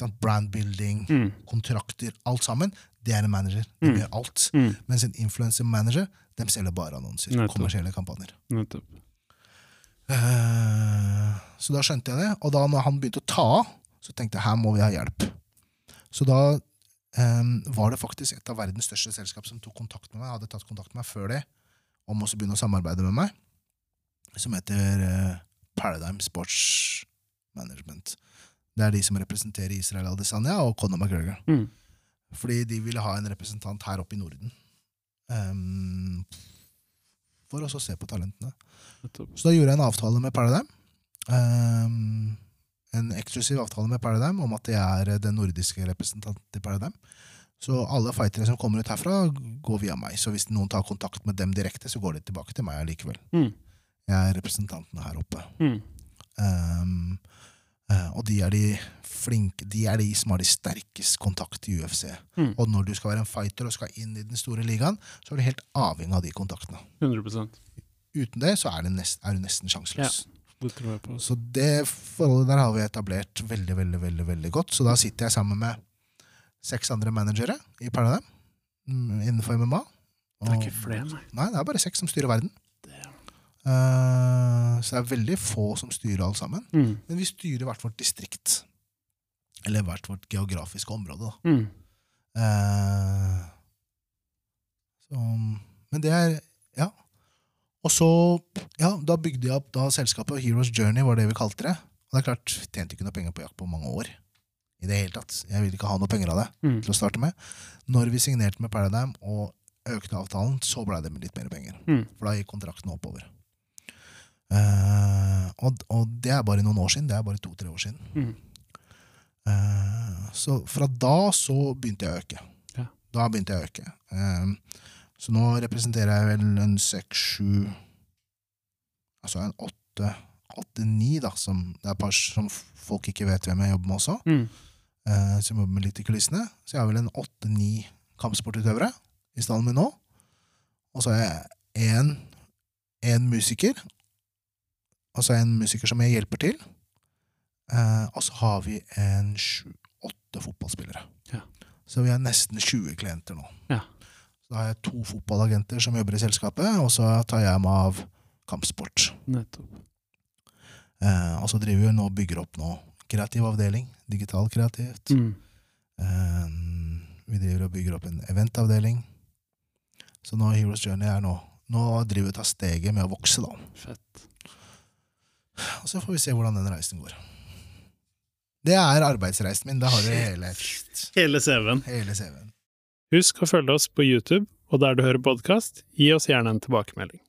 Brandbuilding, Mm. kontrakter, alt sammen. Det er en manager. De Mm. gjør alt. Mm. Mens en influencer manager, de selger bare annonser. Nettopp. Kommersielle kampanjer. Nettopp. Uh, Så da skjønte jeg det. Og da når han begynte å ta av, så tenkte jeg her må vi ha hjelp. Så da um, var det faktisk et av verdens største selskap som tok kontakt med meg, hadde tatt kontakt med meg før det, om også å begynne å samarbeide med meg, som heter uh, Paradigm Sports Management. Det er de som representerer Israel Adesanya og Conor McGregor. Mm. Fordi de ville ha en representant her oppe i Norden. Um, for også å se på talentene. Så da gjorde jeg en avtale med Paradigm. Um, en eksklusiv avtale med Paradigm om at jeg er den nordiske representanten til Paradigm. Så alle fightere som kommer ut herfra, går via meg. Så hvis noen tar kontakt med dem direkte, så går de tilbake til meg allikevel. Mm. Jeg er representanten her oppe. Mm. Eh, og de er de flinke De er de som har de sterkest kontakt i UFC. Mm. Og når du skal være en fighter og skal inn i den store ligaen, så er du helt avhengig av de kontaktene. 100% Uten det så er, det nest, er du nesten sjanseløs. Det tror jeg på. Så det forholdet der har vi etablert veldig, veldig, veldig, veldig godt. Så da sitter jeg sammen med seks andre managere i Paradigm mm, innenfor MMA. Det er ikke flere, nei. Nei, det er bare seks som styrer verden. Eh, så det er veldig få som styrer alt sammen. Mm. Men vi styrer hvert vårt distrikt. Eller hvert vårt geografiske område, da. Mm. Eh, så, men det er Ja. Og så Ja, da bygde jeg opp da selskapet Heroes Journey, var det vi kalte det. Og det er klart, vi tjente ikke noe penger på jakt på mange år. I det hele tatt. Jeg ville ikke ha noe penger av det Mm. til å starte med. Når vi signerte med Paradigm og økte avtalen, så blei det med litt mer penger. Mm. For da gikk kontrakten oppover. Eh, og, og det er bare noen år siden. Det er bare to-tre år siden. Mm. Uh, så fra da så begynte jeg å øke. Ja. Da begynte jeg å øke. Uh, så nå representerer jeg vel en seks-sju Altså en åtte åtte-ni, da, som det er par som folk ikke vet hvem jeg jobber med også. Mm. Som jobber med litt i kulissene. Så jeg har vel en åtte-ni kampsportutøvere i stallen min nå. Og så har jeg én musiker. Og så er jeg en musiker som jeg hjelper til. Eh, og så har vi en sju-åtte fotballspillere. Ja. Så vi har nesten 20 klienter nå. Ja. Så da har jeg to fotballagenter som jobber i selskapet, og så tar jeg meg av kampsport. Nettopp. Eh, og så driver vi nå og bygger opp nå kreativ avdeling, digital kreativt. Mm. Eh, vi driver og bygger opp en eventavdeling. Så nå Heroes Journey er nå Nå driver vi og tar steget med å vokse, da. Fett. Og så får vi se hvordan den reisen går. Det er arbeidsreisen min. Da har du hele, Hele CV-en. hele CV-en. Husk å følge oss på YouTube, og der du hører podkast, gi oss gjerne en tilbakemelding.